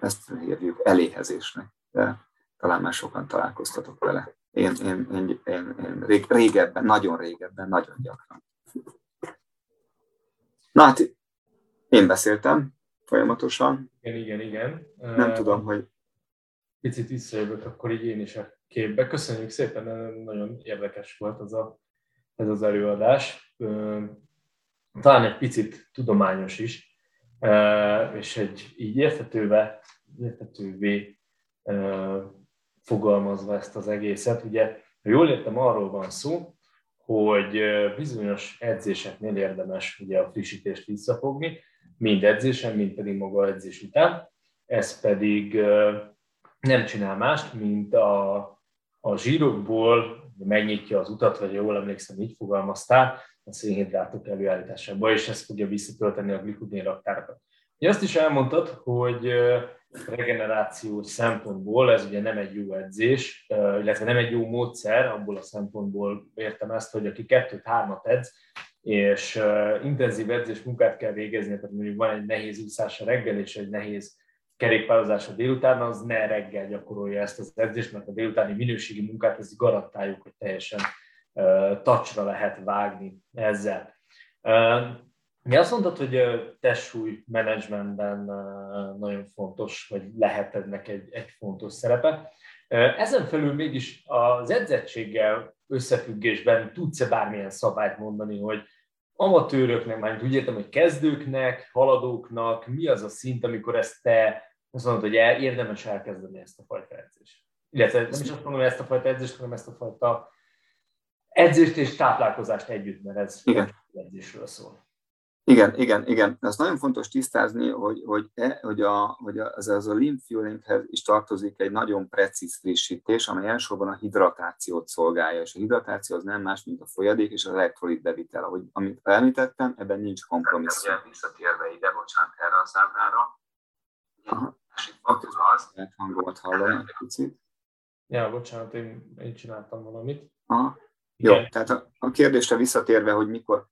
ezt hívjuk eléhezésnek, de talán már sokan találkoztatok vele. Én, én, én, én, én rég, régebben, nagyon régebben, nagyon gyakran. Na hát én beszéltem folyamatosan. Igen, igen, igen. Nem tudom, hogy... Picit visszajövök akkor így én is a képbe. Köszönjük szépen, nagyon érdekes volt az a, ez az előadás. Talán egy picit tudományos is, és egy így érthetővé, érthetővé fogalmazva ezt az egészet. Ugye, ha jól értem, arról van szó, hogy bizonyos edzéseknél érdemes ugye a frissítést visszafogni, mind edzésen, mind pedig maga edzés után. Ez pedig nem csinál mást, mint a, a zsírokból megnyitja az utat, vagy jól emlékszem, így fogalmaztál, a szénhidrátok előállításába, és ez fogja visszatölteni a glikodén raktárakat. Azt is elmondtad, hogy regenerációs szempontból ez ugye nem egy jó edzés, illetve nem egy jó módszer, abból a szempontból értem ezt, hogy aki kettőt, hármat edz, és intenzív edzés munkát kell végezni, tehát mondjuk van egy nehéz úszás a reggel, és egy nehéz kerékpározás a délután, az ne reggel gyakorolja ezt az edzést, mert a délutáni minőségi munkát, ezt garantáljuk, hogy teljesen uh, tacsra lehet vágni ezzel. Uh, mi azt mondtad, hogy testsúly menedzsmentben nagyon fontos, vagy lehet ennek egy, egy fontos szerepe. Ezen felül mégis az edzettséggel összefüggésben tudsz-e bármilyen szabályt mondani, hogy amatőröknek, már úgy értem, hogy kezdőknek, haladóknak, mi az a szint, amikor ezt te azt mondod, hogy el, érdemes elkezdeni ezt a fajta edzést. Illetve nem is azt mondom, hogy ezt a fajta edzést, hanem ezt a fajta edzést és táplálkozást együtt, mert ez Igen. edzésről szól. Igen, igen, igen. Ez nagyon fontos tisztázni, hogy, hogy, e, hogy, a, hogy az, az a lymph fuelinghez is tartozik egy nagyon precíz frissítés, amely elsősorban a hidratációt szolgálja, és a hidratáció az nem más, mint a folyadék és az elektrolit bevitel. Ahogy, amit említettem, ebben nincs kompromisszum. Visszatérve ide, bocsánat, erre az ábrára. Az, lehet hangomat hallani egy picit. Ja, bocsánat, én, én csináltam valamit. Aha. Jó, tehát a, a kérdésre visszatérve, hogy mikor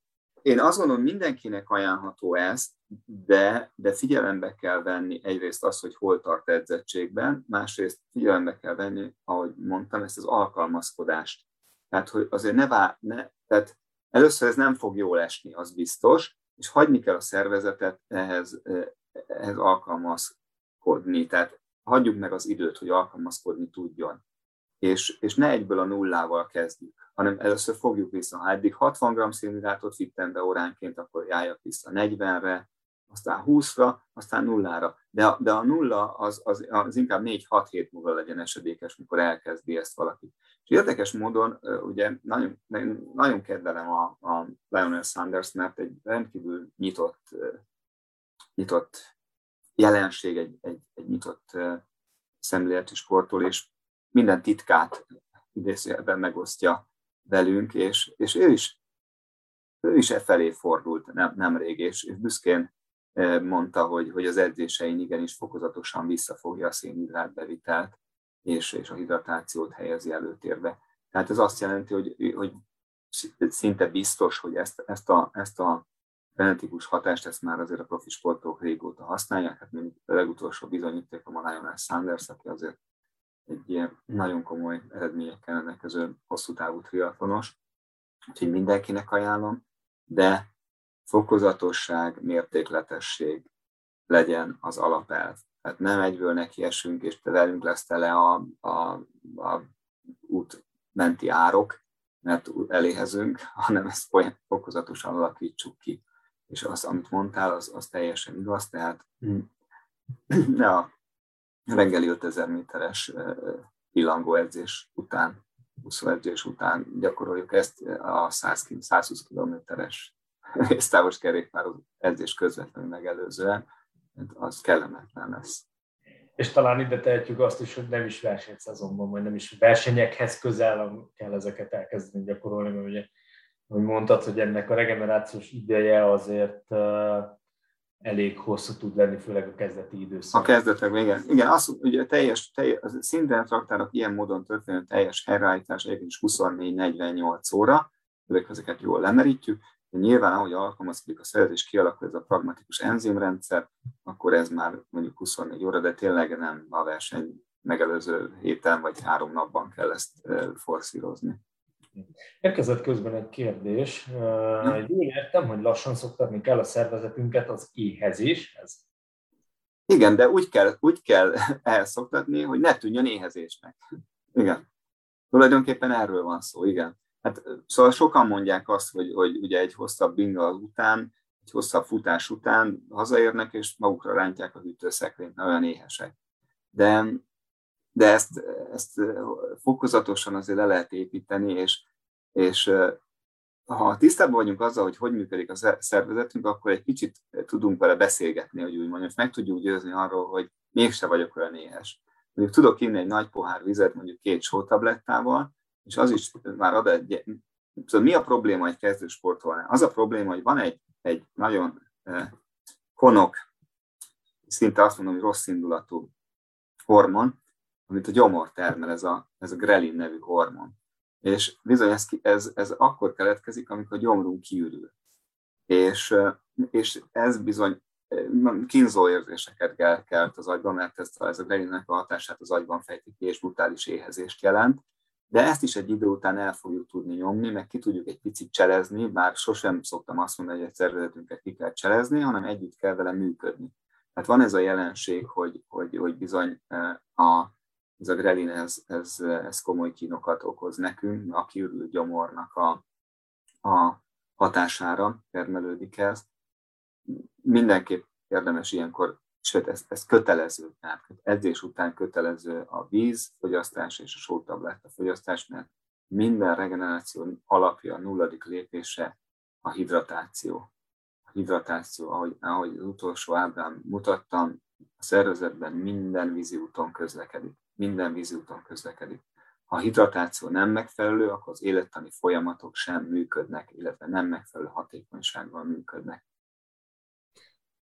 én azt gondolom, mindenkinek ajánlható ez, de, de figyelembe kell venni egyrészt azt, hogy hol tart edzettségben, másrészt figyelembe kell venni, ahogy mondtam, ezt az alkalmazkodást. Tehát, hogy azért ne vár, ne, tehát először ez nem fog jól esni, az biztos, és hagyni kell a szervezetet ehhez, ehhez alkalmazkodni. Tehát hagyjuk meg az időt, hogy alkalmazkodni tudjon. És, és ne egyből a nullával kezdjük hanem először fogjuk vissza. Ha eddig 60 g szénhidrátot vittem be óránként, akkor járjak vissza 40-re, aztán 20-ra, aztán nullára. De, de a nulla az, az, az inkább 4-6 hét múlva legyen esedékes, mikor elkezdi ezt valaki. És érdekes módon, ugye nagyon, nagyon kedvelem a, a Lionel Sanders, mert egy rendkívül nyitott, nyitott jelenség, egy, egy, egy nyitott szemléletű sportol, és minden titkát idézőjelben megosztja velünk, és, és ő is ő is e felé fordult nem, nemrég, és, büszkén mondta, hogy, hogy az edzésein igenis fokozatosan visszafogja a szénhidrátbevitelt, és, és a hidratációt helyezi előtérbe. Tehát ez azt jelenti, hogy, hogy szinte biztos, hogy ezt, ezt, a, ezt a genetikus hatást, ezt már azért a profi sportok régóta használják. Hát mondjuk a legutolsó bizonyíték a Lionel Sanders, aki azért egy ilyen nagyon komoly eredményekkel rendelkező hosszú távú triatlonos, úgyhogy mindenkinek ajánlom, de fokozatosság, mértékletesség legyen az alapelv. Tehát nem egyből neki esünk, és te velünk lesz tele a, a, a út menti árok, mert eléhezünk, hanem ezt fokozatosan alakítsuk ki. És az, amit mondtál, az, az teljesen igaz, tehát ne a reggeli 5000 méteres edzés után, edzés után gyakoroljuk ezt a 100, 120 kilométeres résztávos kerékpár edzés közvetlenül megelőzően, az kellemetlen lesz. És talán ide tehetjük azt is, hogy nem is versenyszezonban, vagy nem is versenyekhez közel kell ezeket elkezdeni gyakorolni, mert ugye, hogy mondtad, hogy ennek a regenerációs ideje azért elég hosszú tud lenni, főleg a kezdeti időszak. A kezdetekben, igen. Igen, az, ugye teljes, teljes az szinten traktának ilyen módon történő teljes helyreállítás egyébként is 24-48 óra, ezeket jól lemerítjük, de nyilván, ahogy alkalmazkodik a szerzés, kialakul ez a pragmatikus enzimrendszer, akkor ez már mondjuk 24 óra, de tényleg nem a verseny megelőző héten vagy három napban kell ezt forszírozni. Érkezett közben egy kérdés. Jól értem, hogy lassan szoktatni kell a szervezetünket az éhezéshez? Igen, de úgy kell, úgy kell elszoktatni, hogy ne tűnjön éhezésnek. Igen. Tulajdonképpen erről van szó, igen. Hát, szóval sokan mondják azt, hogy, hogy ugye egy hosszabb binga után, egy hosszabb futás után hazaérnek, és magukra rántják a hűtőszekrényt, olyan éhesek. De de ezt, ezt fokozatosan azért le lehet építeni, és, és ha tisztában vagyunk azzal, hogy hogy működik a szervezetünk, akkor egy kicsit tudunk vele beszélgetni, hogy úgy mondjam, meg tudjuk győzni arról, hogy mégse vagyok olyan éhes. Mondjuk tudok inni egy nagy pohár vizet, mondjuk két sótablettával, és az is már ad egy... Szóval mi a probléma egy kezdő sportolnál? Az a probléma, hogy van egy, egy nagyon konok, szinte azt mondom, hogy rossz indulatú hormon, amit a gyomor termel, ez a, ez a grelin nevű hormon. És bizony ez, ez, ez akkor keletkezik, amikor a gyomrunk kiürül. És, és ez bizony kínzó érzéseket kelt az agyban, mert ez, ez a grelinek a hatását az agyban fejti ki, és brutális éhezést jelent. De ezt is egy idő után el fogjuk tudni nyomni, meg ki tudjuk egy picit cselezni, bár sosem szoktam azt mondani, hogy egy szervezetünket ki kell cselezni, hanem együtt kell vele működni. Tehát van ez a jelenség, hogy, hogy, hogy bizony a, ez a grelin, ez, ez, ez komoly kínokat okoz nekünk, a kiürült gyomornak a, a hatására termelődik ez. Mindenképp érdemes ilyenkor, sőt, ez, ez kötelező, tehát edzés után kötelező a víz fogyasztás és a sótabletta fogyasztás, mert minden regeneráció alapja, a nulladik lépése a hidratáció. A hidratáció, ahogy, ahogy az utolsó ábrán mutattam, a szervezetben minden vízi úton közlekedik. Minden vízi úton közlekedik. Ha a hidratáció nem megfelelő, akkor az élettani folyamatok sem működnek, illetve nem megfelelő hatékonysággal működnek.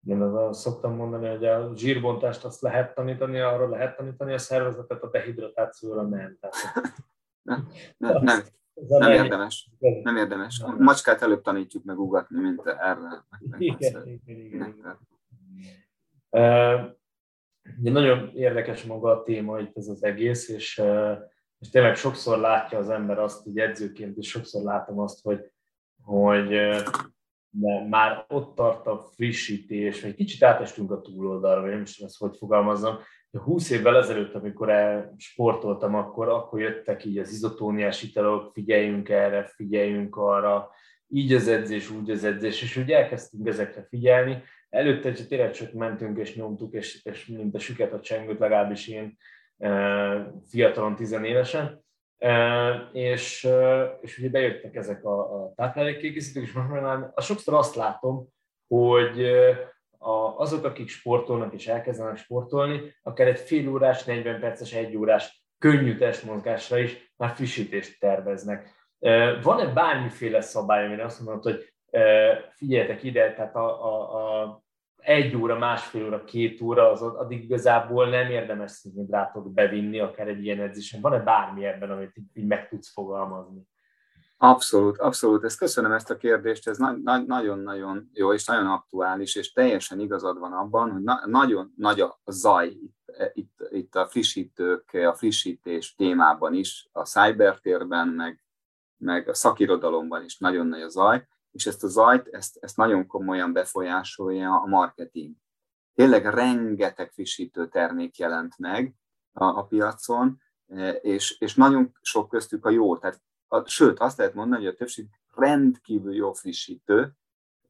Én az szoktam mondani, hogy a zsírbontást azt lehet tanítani, arról lehet tanítani a szervezetet, a dehidratációra nem. Tehát... nem, nem, nem, nem érdemes. Nem érdemes. A macskát előbb tanítjuk meg ugatni, mint erre. Igen, igen, igen, igen. Uh, nagyon érdekes maga a téma itt ez az egész, és és tényleg sokszor látja az ember azt, hogy edzőként is sokszor látom azt, hogy, hogy de már ott tart a frissítés, vagy kicsit átestünk a túloldalra, vagy nem is tudom ezt hogy fogalmazzam. 20 évvel ezelőtt, amikor sportoltam, akkor, akkor jöttek így az izotóniás italok, figyeljünk erre, figyeljünk arra, így az edzés, úgy az edzés, és úgy elkezdtünk ezekre figyelni. Előtte tényleg csak mentünk és nyomtuk, és, és mint a süket a csengőt, legalábbis én fiatalon, tizenévesen, és, és ugye bejöttek ezek a, a táplálékkiegészítők, és most már sokszor azt látom, hogy a, azok, akik sportolnak és elkezdenek sportolni, akár egy fél órás, 40 perces, egy órás könnyű testmozgásra is már frissítést terveznek. Van-e bármiféle szabály, amire azt mondod, hogy figyeljetek ide, tehát a, a, a egy óra, másfél óra, két óra, az addig igazából nem érdemes szénhidrátot bevinni, akár egy ilyen edzésen. Van-e bármi ebben, amit így meg tudsz fogalmazni? Abszolút, abszolút. Ezt köszönöm ezt a kérdést, ez nagyon-nagyon jó és nagyon aktuális, és teljesen igazad van abban, hogy na- nagyon nagy a zaj itt, itt, itt a frissítők, a frissítés témában is, a cybertérben, meg, meg a szakirodalomban is nagyon nagy a zaj, és ezt a zajt, ezt, ezt nagyon komolyan befolyásolja a marketing. Tényleg rengeteg frissítő termék jelent meg a, a piacon, e, és, és nagyon sok köztük a jó. Tehát, a, sőt, azt lehet mondani, hogy a többség rendkívül jó frissítő,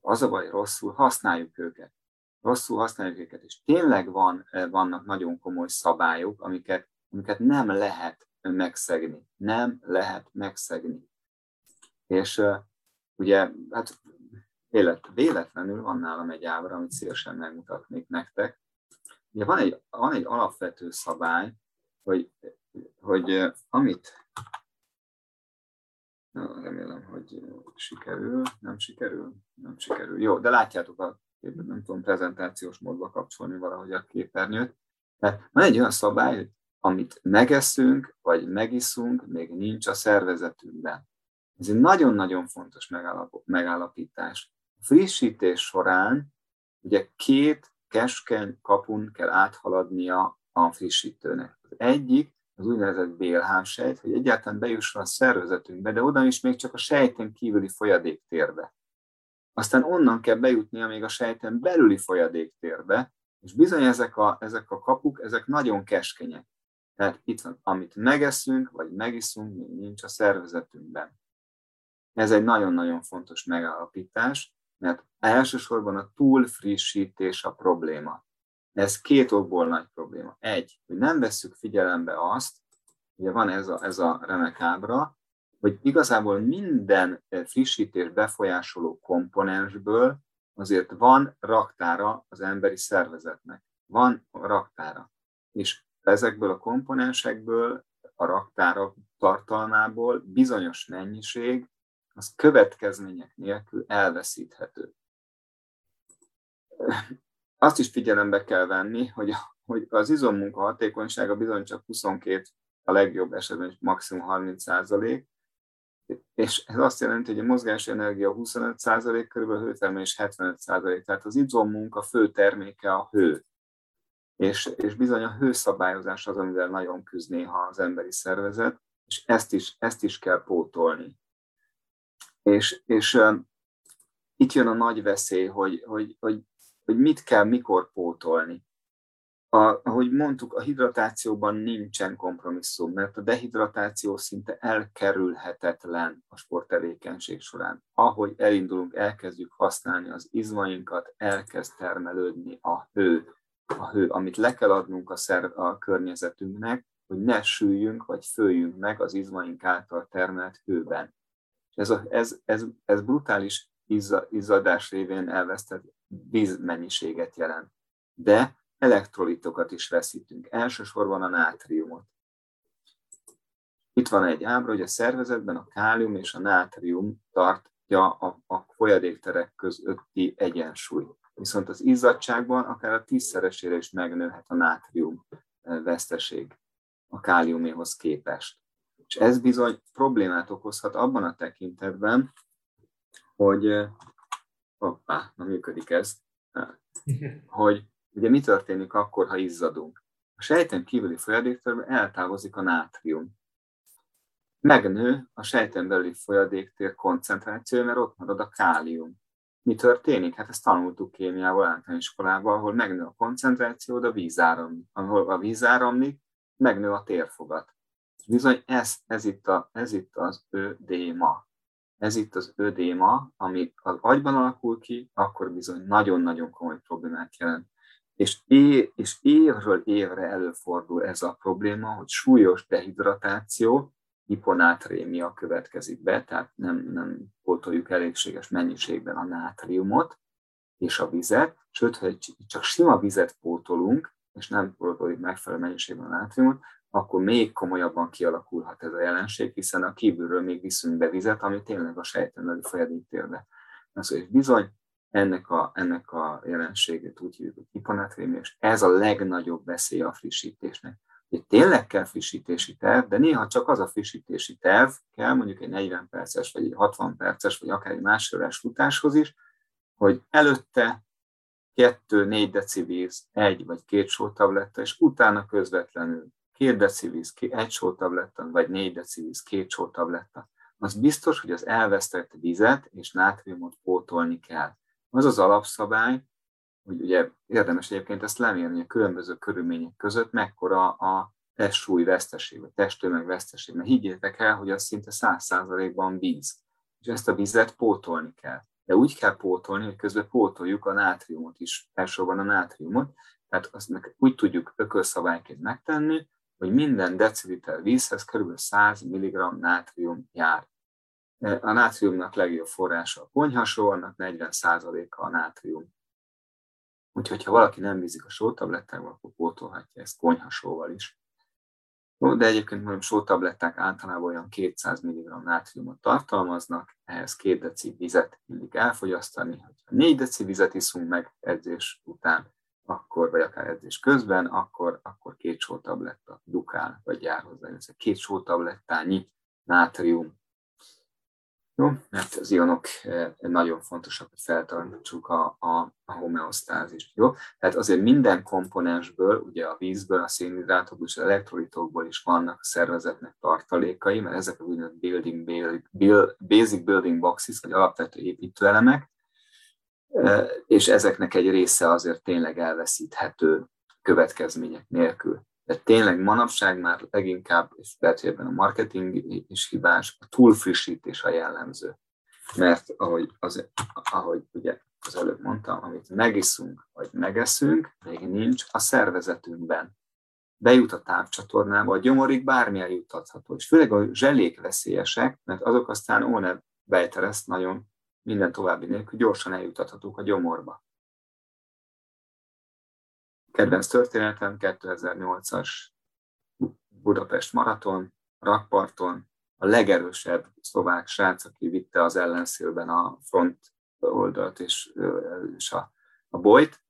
az a baj, rosszul használjuk őket. Rosszul használjuk őket, és tényleg van, e, vannak nagyon komoly szabályok, amiket, amiket nem lehet megszegni. Nem lehet megszegni. És e, Ugye, hát élet, véletlenül van nálam egy ábra, amit szívesen megmutatnék nektek. Ugye van egy, van egy alapvető szabály, hogy, hogy amit remélem, hogy sikerül, nem sikerül, nem sikerül. Jó, de látjátok a nem tudom prezentációs módba kapcsolni valahogy a képernyőt. Tehát van egy olyan szabály, hogy amit megeszünk, vagy megiszunk, még nincs a szervezetünkben. Ez egy nagyon-nagyon fontos megállapítás. A frissítés során ugye két keskeny kapun kell áthaladnia a frissítőnek. Az egyik az úgynevezett bélhámsejt, hogy egyáltalán bejusson a szervezetünkbe, de oda is még csak a sejten kívüli folyadéktérbe. Aztán onnan kell bejutnia még a sejten belüli folyadéktérbe, és bizony ezek a, ezek a kapuk, ezek nagyon keskenyek. Tehát itt van, amit megeszünk, vagy megiszunk, még nincs a szervezetünkben. Ez egy nagyon-nagyon fontos megállapítás, mert elsősorban a túlfrissítés a probléma. Ez két okból nagy probléma. Egy, hogy nem vesszük figyelembe azt, ugye van ez a, ez a remek ábra, hogy igazából minden frissítés befolyásoló komponensből azért van raktára az emberi szervezetnek. Van raktára. És ezekből a komponensekből, a raktára tartalmából bizonyos mennyiség az következmények nélkül elveszíthető. Azt is figyelembe kell venni, hogy, hogy az izommunka hatékonysága bizony csak 22, a legjobb esetben maximum 30 százalék, és ez azt jelenti, hogy a mozgási energia 25% körülbelül hőtermelés 75%, tehát az izommunk a fő terméke a hő. És, és bizony a hőszabályozás az, amivel nagyon küzd néha az emberi szervezet, és ezt is, ezt is kell pótolni. És, és itt jön a nagy veszély, hogy, hogy, hogy, hogy mit kell mikor pótolni a, ahogy mondtuk, a hidratációban nincsen kompromisszum, mert a dehidratáció szinte elkerülhetetlen a sporttevékenység során. Ahogy elindulunk, elkezdjük használni az izmainkat, elkezd termelődni a hő, a hő, amit le kell adnunk a, szer, a környezetünknek, hogy ne süljünk vagy följünk meg az izmaink által termelt hőben. Ez, a, ez, ez, ez brutális izzadás révén elvesztett vízmennyiséget jelent. De elektrolitokat is veszítünk, elsősorban a nátriumot. Itt van egy ábra, hogy a szervezetben a kálium és a nátrium tartja a, a folyadékterek közötti egyensúly. Viszont az izzadságban akár a tízszeresére is megnőhet a nátrium e, veszteség a káliuméhoz képest. És ez bizony problémát okozhat abban a tekintetben, hogy hoppá, na működik ez, hogy Ugye mi történik akkor, ha izzadunk? A sejten kívüli folyadéktérből eltávozik a nátrium. Megnő a sejten belüli folyadéktér koncentráció, mert ott marad a kálium. Mi történik? Hát ezt tanultuk kémiával általános iskolában, ahol megnő a koncentráció, de a víz áramlik. Ahol a víz áramlik, megnő a térfogat. Bizony ez, ez, itt, a, ez itt az ödéma. Ez itt az ödéma, ami az agyban alakul ki, akkor bizony nagyon-nagyon komoly problémát jelent. És, é, és évről évre előfordul ez a probléma, hogy súlyos dehidratáció, hiponátrémia következik be, tehát nem, nem pótoljuk elégséges mennyiségben a nátriumot és a vizet, sőt, ha csak sima vizet pótolunk, és nem pótoljuk megfelelő mennyiségben a nátriumot, akkor még komolyabban kialakulhat ez a jelenség, hiszen a kívülről még viszünk be vizet, ami tényleg a sejten folyadéktérbe. És bizony, ennek a, ennek a jelenségét úgy hívjuk, hogy és ez a legnagyobb veszély a frissítésnek. Hogy tényleg kell frissítési terv, de néha csak az a frissítési terv kell, mondjuk egy 40 perces, vagy egy 60 perces, vagy akár egy másfél futáshoz is, hogy előtte 2-4 deci víz, egy vagy két sótabletta, és utána közvetlenül 2 deci víz, egy sótabletta, vagy 4 deci víz, két sótabletta. Az biztos, hogy az elvesztett vizet és nátriumot pótolni kell. Az az alapszabály, hogy ugye érdemes egyébként ezt lemérni a különböző körülmények között, mekkora a testsúly veszteség, vagy testtömeg veszteség. Mert higgyétek el, hogy az szinte száz százalékban víz. És ezt a vizet pótolni kell. De úgy kell pótolni, hogy közben pótoljuk a nátriumot is, elsősorban a nátriumot. Tehát azt úgy tudjuk ökölszabályként megtenni, hogy minden deciliter vízhez kb. 100 mg nátrium jár. A nátriumnak legjobb forrása a konyhasó, annak 40%-a a nátrium. Úgyhogy ha valaki nem vízik a sótablettákkal, akkor pótolhatja ezt konyhasóval is. De egyébként mondom, sótabletták általában olyan 200 mg nátriumot tartalmaznak, ehhez 2 deci vizet illik elfogyasztani. Ha 4 deci vizet iszunk meg edzés után, akkor, vagy akár edzés közben, akkor, akkor két sótabletta dukál, vagy jár hozzá. Ez két sótablettányi nátrium jó, mert az ionok eh, nagyon fontosak, hogy feltartsuk a, a, a homeosztázist. Jó? Tehát azért minden komponensből, ugye a vízből, a szénhidrátokból és az elektrolitokból is vannak a szervezetnek tartalékai, mert ezek a úgynevezett building, build, basic building boxes, vagy alapvető építőelemek, és ezeknek egy része azért tényleg elveszíthető következmények nélkül. De tényleg manapság már leginkább, és lehet, hogy ebben a marketing is hibás, a túlfrissítés a jellemző. Mert ahogy, az, ahogy ugye az előbb mondtam, amit megiszunk, vagy megeszünk, még nincs a szervezetünkben. Bejut a tápcsatornába, a gyomorig bármi eljuttatható. És főleg a zselék veszélyesek, mert azok aztán óne bejtereszt nagyon minden további nélkül gyorsan eljutathatók a gyomorba kedvenc történetem 2008-as Budapest maraton, rakparton, a legerősebb szlovák srác, aki vitte az ellenszélben a front oldalt és, és a, a bolyt,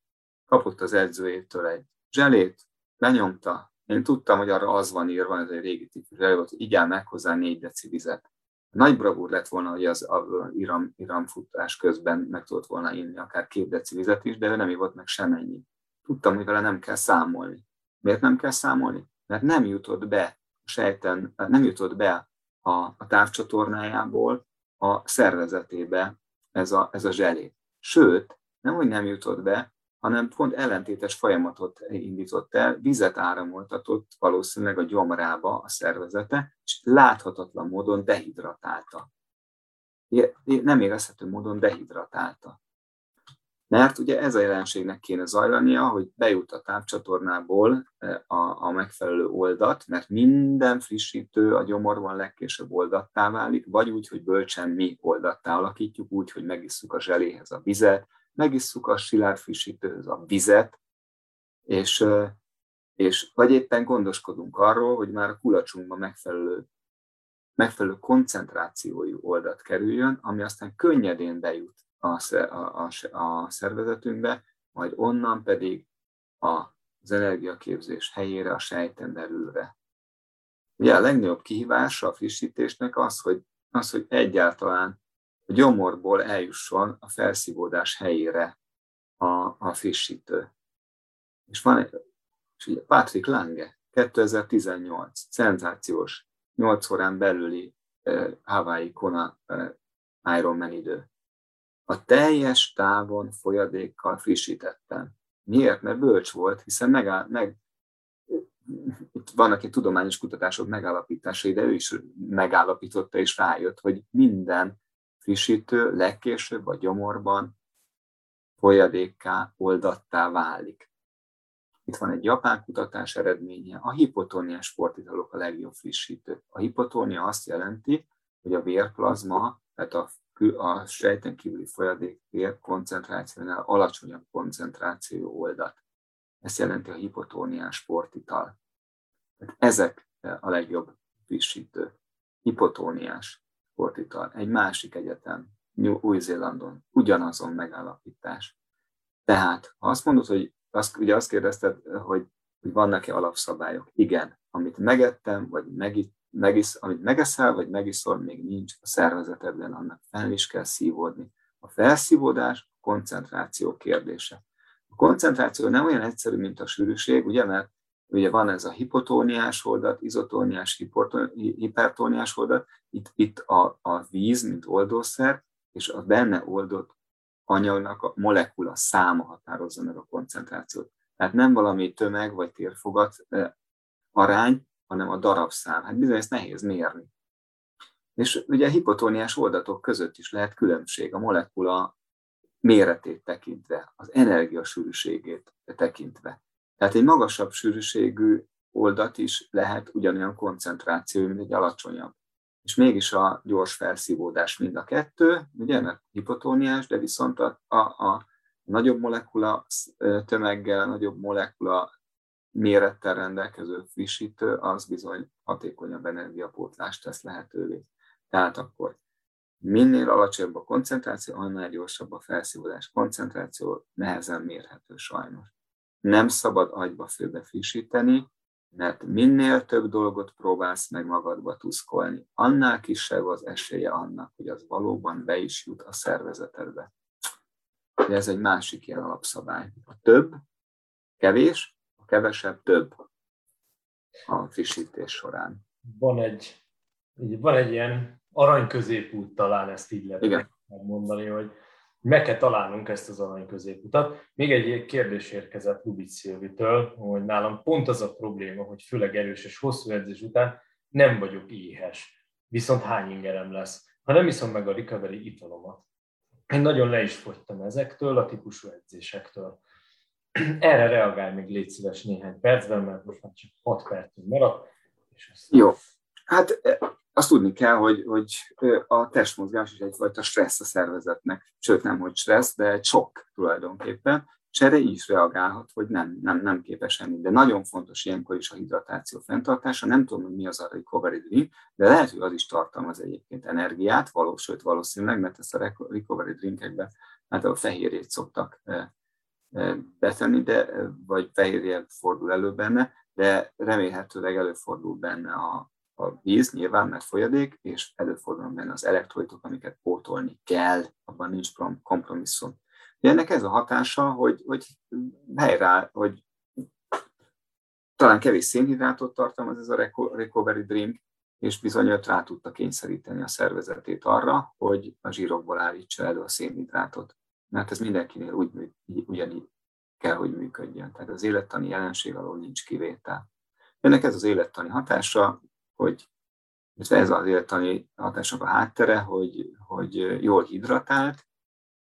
kapott az edzőjétől egy zselét, lenyomta, én tudtam, hogy arra az van írva, ez egy régi típus zselé volt, hogy igyál meg hozzá négy deci vizet. Nagy bravúr lett volna, hogy az iram, iramfutás közben meg tudott volna inni akár két deci vizet is, de ő nem ivott meg semennyi. Tudtam, hogy vele nem kell számolni. Miért nem kell számolni? Mert nem jutott be a sejten, nem jutott be a, a távcsatornájából a szervezetébe ez a, ez a zselé. Sőt, nem, hogy nem jutott be, hanem pont ellentétes folyamatot indított el, vizet áramoltatott valószínűleg a gyomrába a szervezete, és láthatatlan módon dehidratálta. Nem érezhető módon dehidratálta. Mert ugye ez a jelenségnek kéne zajlania, hogy bejut a tápcsatornából e, a, a megfelelő oldat, mert minden frissítő a gyomorban legkésőbb oldattá válik, vagy úgy, hogy bölcsen mi oldattá alakítjuk, úgy, hogy megisszuk a zseléhez a vizet, megisszuk a silárd a vizet, és, és vagy éppen gondoskodunk arról, hogy már a kulacsunkban megfelelő, megfelelő koncentrációjú oldat kerüljön, ami aztán könnyedén bejut a, a, a, a szervezetünkbe, majd onnan pedig az energiaképzés helyére, a sejten belülre. Ugye a legnagyobb kihívása a frissítésnek az, hogy, az, hogy egyáltalán a gyomorból eljusson a felszívódás helyére a, a frissítő. És van egy, és ugye Patrick Lange, 2018, szenzációs, 8 órán belüli uh, Hawaii Kona uh, Ironman idő. A teljes távon folyadékkal frissítettem. Miért? Mert bölcs volt, hiszen megáll, meg, itt vannak egy tudományos kutatások megállapításai, de ő is megállapította és rájött, hogy minden frissítő legkésőbb a gyomorban folyadékká, oldattá válik. Itt van egy japán kutatás eredménye, a hipotóniás sportitalok a legjobb frissítő. A hipotónia azt jelenti, hogy a vérplazma, tehát a, a sejten kívüli folyadék vér koncentrációnál alacsonyabb koncentráció oldat. Ezt jelenti a hipotóniás sportital. Tehát ezek a legjobb frissítő. Hipotóniás sportital, egy másik egyetem, Új-Zélandon, ugyanazon megállapítás. Tehát, ha azt mondod, hogy azt, ugye azt kérdezted, hogy, hogy vannak-e alapszabályok. Igen, amit megettem, vagy megit, megisz, amit megeszel, vagy megiszol, még nincs a szervezetedben, annak fel is kell szívódni. A felszívódás a koncentráció kérdése. A koncentráció nem olyan egyszerű, mint a sűrűség, ugye, mert ugye van ez a hipotóniás oldat, izotóniás, hipertóniás oldat, itt, itt a, a víz, mint oldószer, és a benne oldott anyagnak a molekula száma határozza meg a koncentrációt. Tehát nem valami tömeg vagy térfogat arány, hanem a darabszám. Hát bizony ezt nehéz mérni. És ugye hipotóniás oldatok között is lehet különbség a molekula méretét tekintve, az energiasűrűségét tekintve. Tehát egy magasabb sűrűségű oldat is lehet ugyanolyan koncentráció, mint egy alacsonyabb. És mégis a gyors felszívódás mind a kettő, ugye, mert hipotóniás, de viszont a, a, a nagyobb molekula tömeggel, nagyobb molekula mérettel rendelkező frissítő, az bizony hatékonyabb energiapótlást tesz lehetővé. Tehát akkor minél alacsonyabb a koncentráció, annál gyorsabb a felszívódás. Koncentráció nehezen mérhető sajnos nem szabad agyba főbe frissíteni, mert minél több dolgot próbálsz meg magadba tuszkolni, annál kisebb az esélye annak, hogy az valóban be is jut a szervezetedbe. De ez egy másik ilyen alapszabály. A több, kevés, a kevesebb, több a frissítés során. Van egy, van egy ilyen arany középút, talán ezt így lehet mondani, hogy meg kell találnunk ezt az arany középutat. Még egy kérdés érkezett Lubic Szilvitől, hogy nálam pont az a probléma, hogy főleg erős és hosszú edzés után nem vagyok éhes. Viszont hány ingerem lesz, ha nem iszom meg a recovery italomat. Én nagyon le is fogytam ezektől, a típusú edzésektől. Erre reagálj még légy szíves néhány percben, mert most már csak 6 percünk maradt. És ezt... Jó. Hát azt tudni kell, hogy, hogy a testmozgás is egyfajta stressz a szervezetnek, sőt nem, hogy stressz, de egy sok tulajdonképpen, és erre is reagálhat, hogy nem, nem, nem képes enni. De nagyon fontos ilyenkor is a hidratáció fenntartása. Nem tudom, hogy mi az a recovery drink, de lehet, hogy az is tartalmaz egyébként energiát, való, sőt valószínűleg, mert ezt a recovery drinkekben hát a fehérjét szoktak betenni, de, vagy fehérje fordul elő benne, de remélhetőleg előfordul benne a, a víz nyilván, mert folyadék, és előfordulnak benne az elektrolitok, amiket pótolni kell, abban nincs kompromisszum. De ennek ez a hatása, hogy, hogy helyre, hogy talán kevés szénhidrátot tartalmaz ez a recovery drink, és bizony rá tudta kényszeríteni a szervezetét arra, hogy a zsírokból állítsa elő a szénhidrátot. Mert ez mindenkinél úgy, ugyanígy kell, hogy működjön. Tehát az élettani jelenség alól nincs kivétel. Ennek ez az élettani hatása, hogy ez az élettani hatásnak a háttere, hogy, hogy jól hidratált,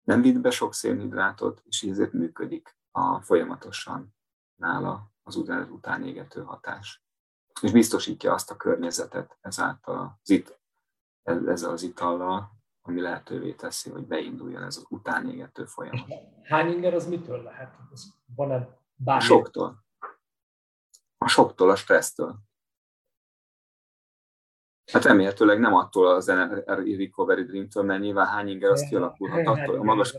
nem vitt be sok szénhidrátot, és ezért működik a folyamatosan nála az után égető hatás. És biztosítja azt a környezetet ezáltal az it, ezzel az itallal, ami lehetővé teszi, hogy beinduljon ez az utánégető folyamat. Hány inger az mitől lehet? Van-e bármi? Soktól. A soktól, a stressztől. Hát remélhetőleg nem attól az recovery dreamtől, mert nyilván hány inger az kialakulhat attól a magas...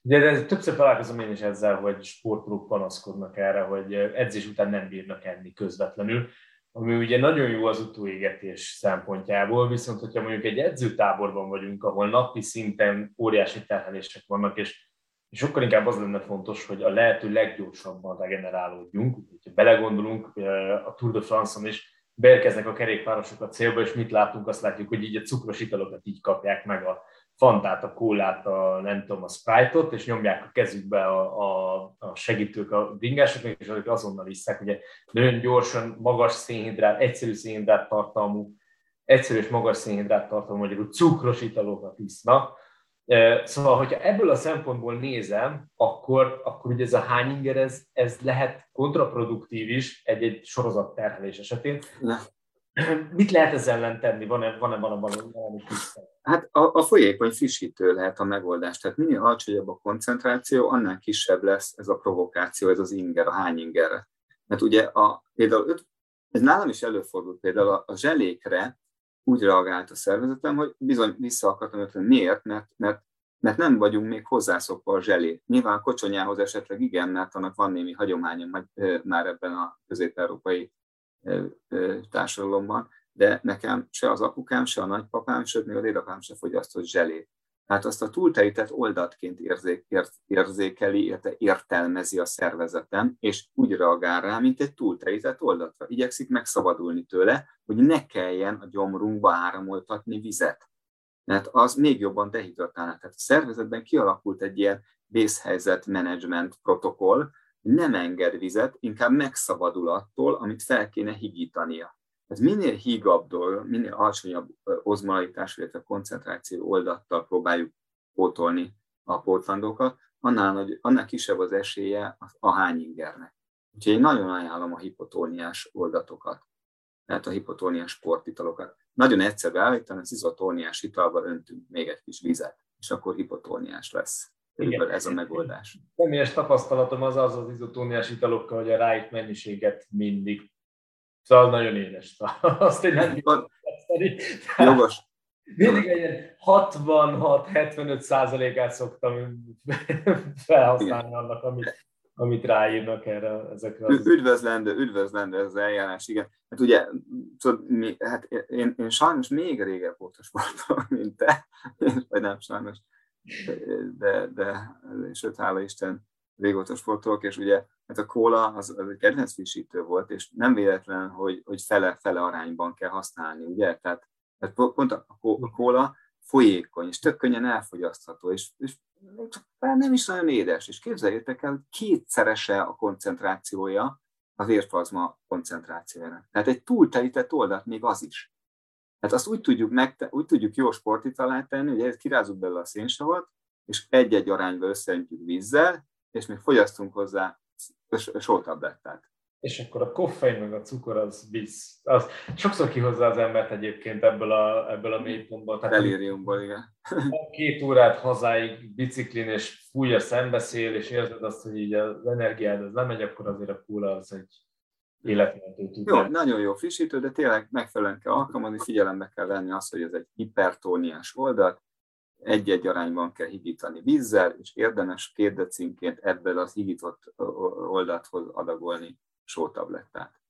De, de többször találkozom én is ezzel, hogy sportolók panaszkodnak erre, hogy edzés után nem bírnak enni közvetlenül, ami ugye nagyon jó az utóégetés szempontjából, viszont hogyha mondjuk egy edzőtáborban vagyunk, ahol napi szinten óriási terhelések vannak, és és sokkal inkább az lenne fontos, hogy a lehető leggyorsabban regenerálódjunk. Ha belegondolunk, a Tour de France-on is beérkeznek a kerékpárosok a célba, és mit látunk, azt látjuk, hogy így a cukros italokat így kapják meg a fantát, a kólát, a nem tudom, a sprite-ot, és nyomják a kezükbe a, a, a segítők, a bringások, és azok azonnal iszák, ugye nagyon gyorsan, magas szénhidrát, egyszerű szénhidrát tartalmú, egyszerű és magas szénhidrát tartalmú, magyarul cukros italokat isznak, Szóval, hogyha ebből a szempontból nézem, akkor, akkor ugye ez a hány inger, ez, ez lehet kontraproduktív is egy-egy sorozat terhelés esetén. Ne. Mit lehet ezzel ellen tenni? Van-e, van-e, van-e valami Hát a, a folyékony frissítő lehet a megoldás. Tehát minél alacsonyabb a koncentráció, annál kisebb lesz ez a provokáció, ez az inger, a hány ingerre. Mert ugye a, például, ez nálam is előfordult például a, a zselékre, úgy reagált a szervezetem, hogy bizony vissza akartam ötni. Miért? Mert, mert, mert nem vagyunk még hozzászokva a zselé. Nyilván kocsonyához esetleg igen, mert annak van némi hagyománya már ebben a közép-európai társadalomban, de nekem se az apukám, se a nagypapám, sőt még az édapám se fogyasztott zselét. Hát azt a túlterített oldatként érzék, érzékeli, érte, értelmezi a szervezetem, és úgy reagál rá, mint egy túlterített oldatra. Igyekszik megszabadulni tőle, hogy ne kelljen a gyomrunkba áramoltatni vizet. Mert az még jobban dehidratálna. Tehát a szervezetben kialakult egy ilyen vészhelyzet management protokoll, nem enged vizet, inkább megszabadul attól, amit fel kéne higítania. Ez minél hígabb dolog, minél alacsonyabb ozmolalitás, illetve koncentráció oldattal próbáljuk pótolni a pótlandokat, annál, nagy, annál kisebb az esélye a hányingernek. Úgyhogy én nagyon ajánlom a hipotóniás oldatokat, tehát a hipotóniás sportitalokat. Nagyon egyszerű állítani, az izotóniás italba öntünk még egy kis vizet, és akkor hipotóniás lesz. Igen. ez a megoldás. Személyes tapasztalatom az az az izotóniás italokkal, hogy a ráit mennyiséget mindig Szóval nagyon édes. Azt én nem Jogos. Mindig egy 66-75 százalékát szoktam felhasználni annak, amit, amit ráírnak erre ezekre. Az... Üdvözlendő, üdvözlendő ez az eljárás, igen. Hát ugye, tudod, mi, hát én, én sajnos még régebb volt a sportoló, mint te, vagy nem sajnos, de, de sőt, hála Isten, régóta sportolok, és ugye hát a kóla az, az egy kedvenc frissítő volt, és nem véletlen, hogy, hogy fele-fele arányban kell használni, ugye? Tehát, tehát pont a, a kóla folyékony, és tök könnyen elfogyasztható, és, és nem is nagyon édes. És képzeljétek el, hogy kétszerese a koncentrációja a vérplazma koncentrációjának. Tehát egy túltelített oldalt még az is. Hát azt úgy tudjuk, megte- úgy tudjuk jó sportitalát tenni, hogy kirázunk belőle a szénsavat, és egy-egy arányba összeöntjük vízzel, és még fogyasztunk hozzá sótablettát. És akkor a koffein meg a cukor az visz. Az sokszor kihozza az embert egyébként ebből a, ebből a mélypontból. Delíriumból, igen. Két órát hazáig biciklin, és fúj a szembeszél, és érzed azt, hogy így az energiád az lemegy, akkor azért a kóla az egy életmentő tud. Jó, nagyon jó frissítő, de tényleg megfelelően kell alkalmazni, figyelembe kell venni azt, hogy ez egy hipertóniás oldal, egy-egy arányban kell higítani vízzel, és érdemes két decinként ebből az higított oldathoz adagolni sótablettát.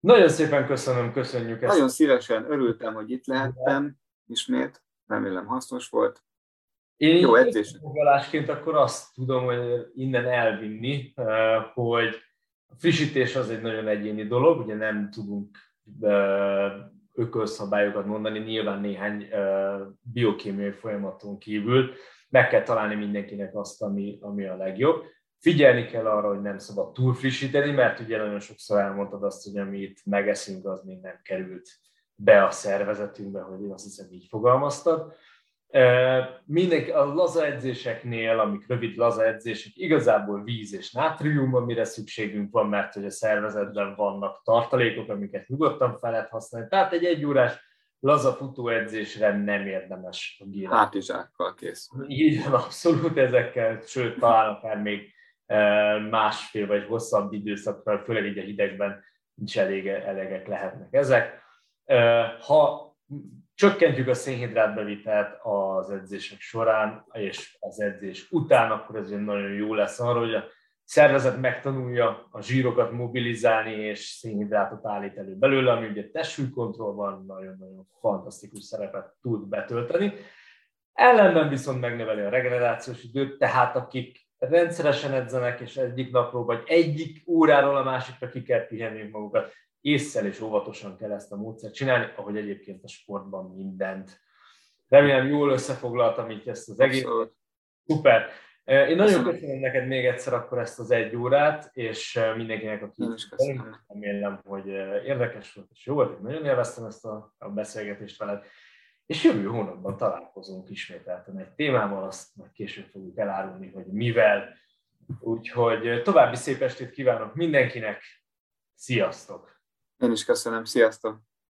Nagyon szépen köszönöm, köszönjük ezt. Nagyon szívesen örültem, hogy itt lehettem ismét. Remélem hasznos volt. Én Jó edzés. Foglalásként akkor azt tudom, hogy innen elvinni, hogy a frissítés az egy nagyon egyéni dolog, ugye nem tudunk ökölszabályokat mondani, nyilván néhány biokémiai folyamaton kívül meg kell találni mindenkinek azt, ami, ami a legjobb. Figyelni kell arra, hogy nem szabad túl frissíteni, mert ugye nagyon sokszor elmondtad azt, hogy amit megeszünk, az még nem került be a szervezetünkbe, hogy én azt hiszem így fogalmaztad. Mindenki, a laza edzéseknél, amik rövid laza edzések, igazából víz és nátrium, amire szükségünk van, mert hogy a szervezetben vannak tartalékok, amiket nyugodtan fel lehet használni. Tehát egy egyórás laza futóedzésre nem érdemes a gírát. Hátizsákkal kész. Így van, abszolút ezekkel, sőt, talán akár még másfél vagy hosszabb időszakra, főleg így a hidegben is elég, elegek lehetnek ezek. Ha csökkentjük a szénhidrátbevitelt az edzések során, és az edzés után, akkor ez nagyon jó lesz arra, hogy a szervezet megtanulja a zsírokat mobilizálni, és szénhidrátot állít elő belőle, ami ugye testsúlykontrollban nagyon-nagyon fantasztikus szerepet tud betölteni. Ellenben viszont megnöveli a regenerációs időt, tehát akik rendszeresen edzenek, és egyik napról, vagy egyik óráról a másikra ki kell pihenni magukat, észszel és óvatosan kell ezt a módszert csinálni, ahogy egyébként a sportban mindent. Remélem jól összefoglaltam így ezt az egész. Szuper. Én nagyon köszönöm. neked még egyszer akkor ezt az egy órát, és mindenkinek, aki remélem, hogy érdekes volt és jó volt. Nagyon élveztem ezt a, a beszélgetést veled. És jövő hónapban találkozunk ismételten egy témával, azt majd később fogjuk elárulni, hogy mivel. Úgyhogy további szép estét kívánok mindenkinek, sziasztok! Én is köszönöm, sziasztok!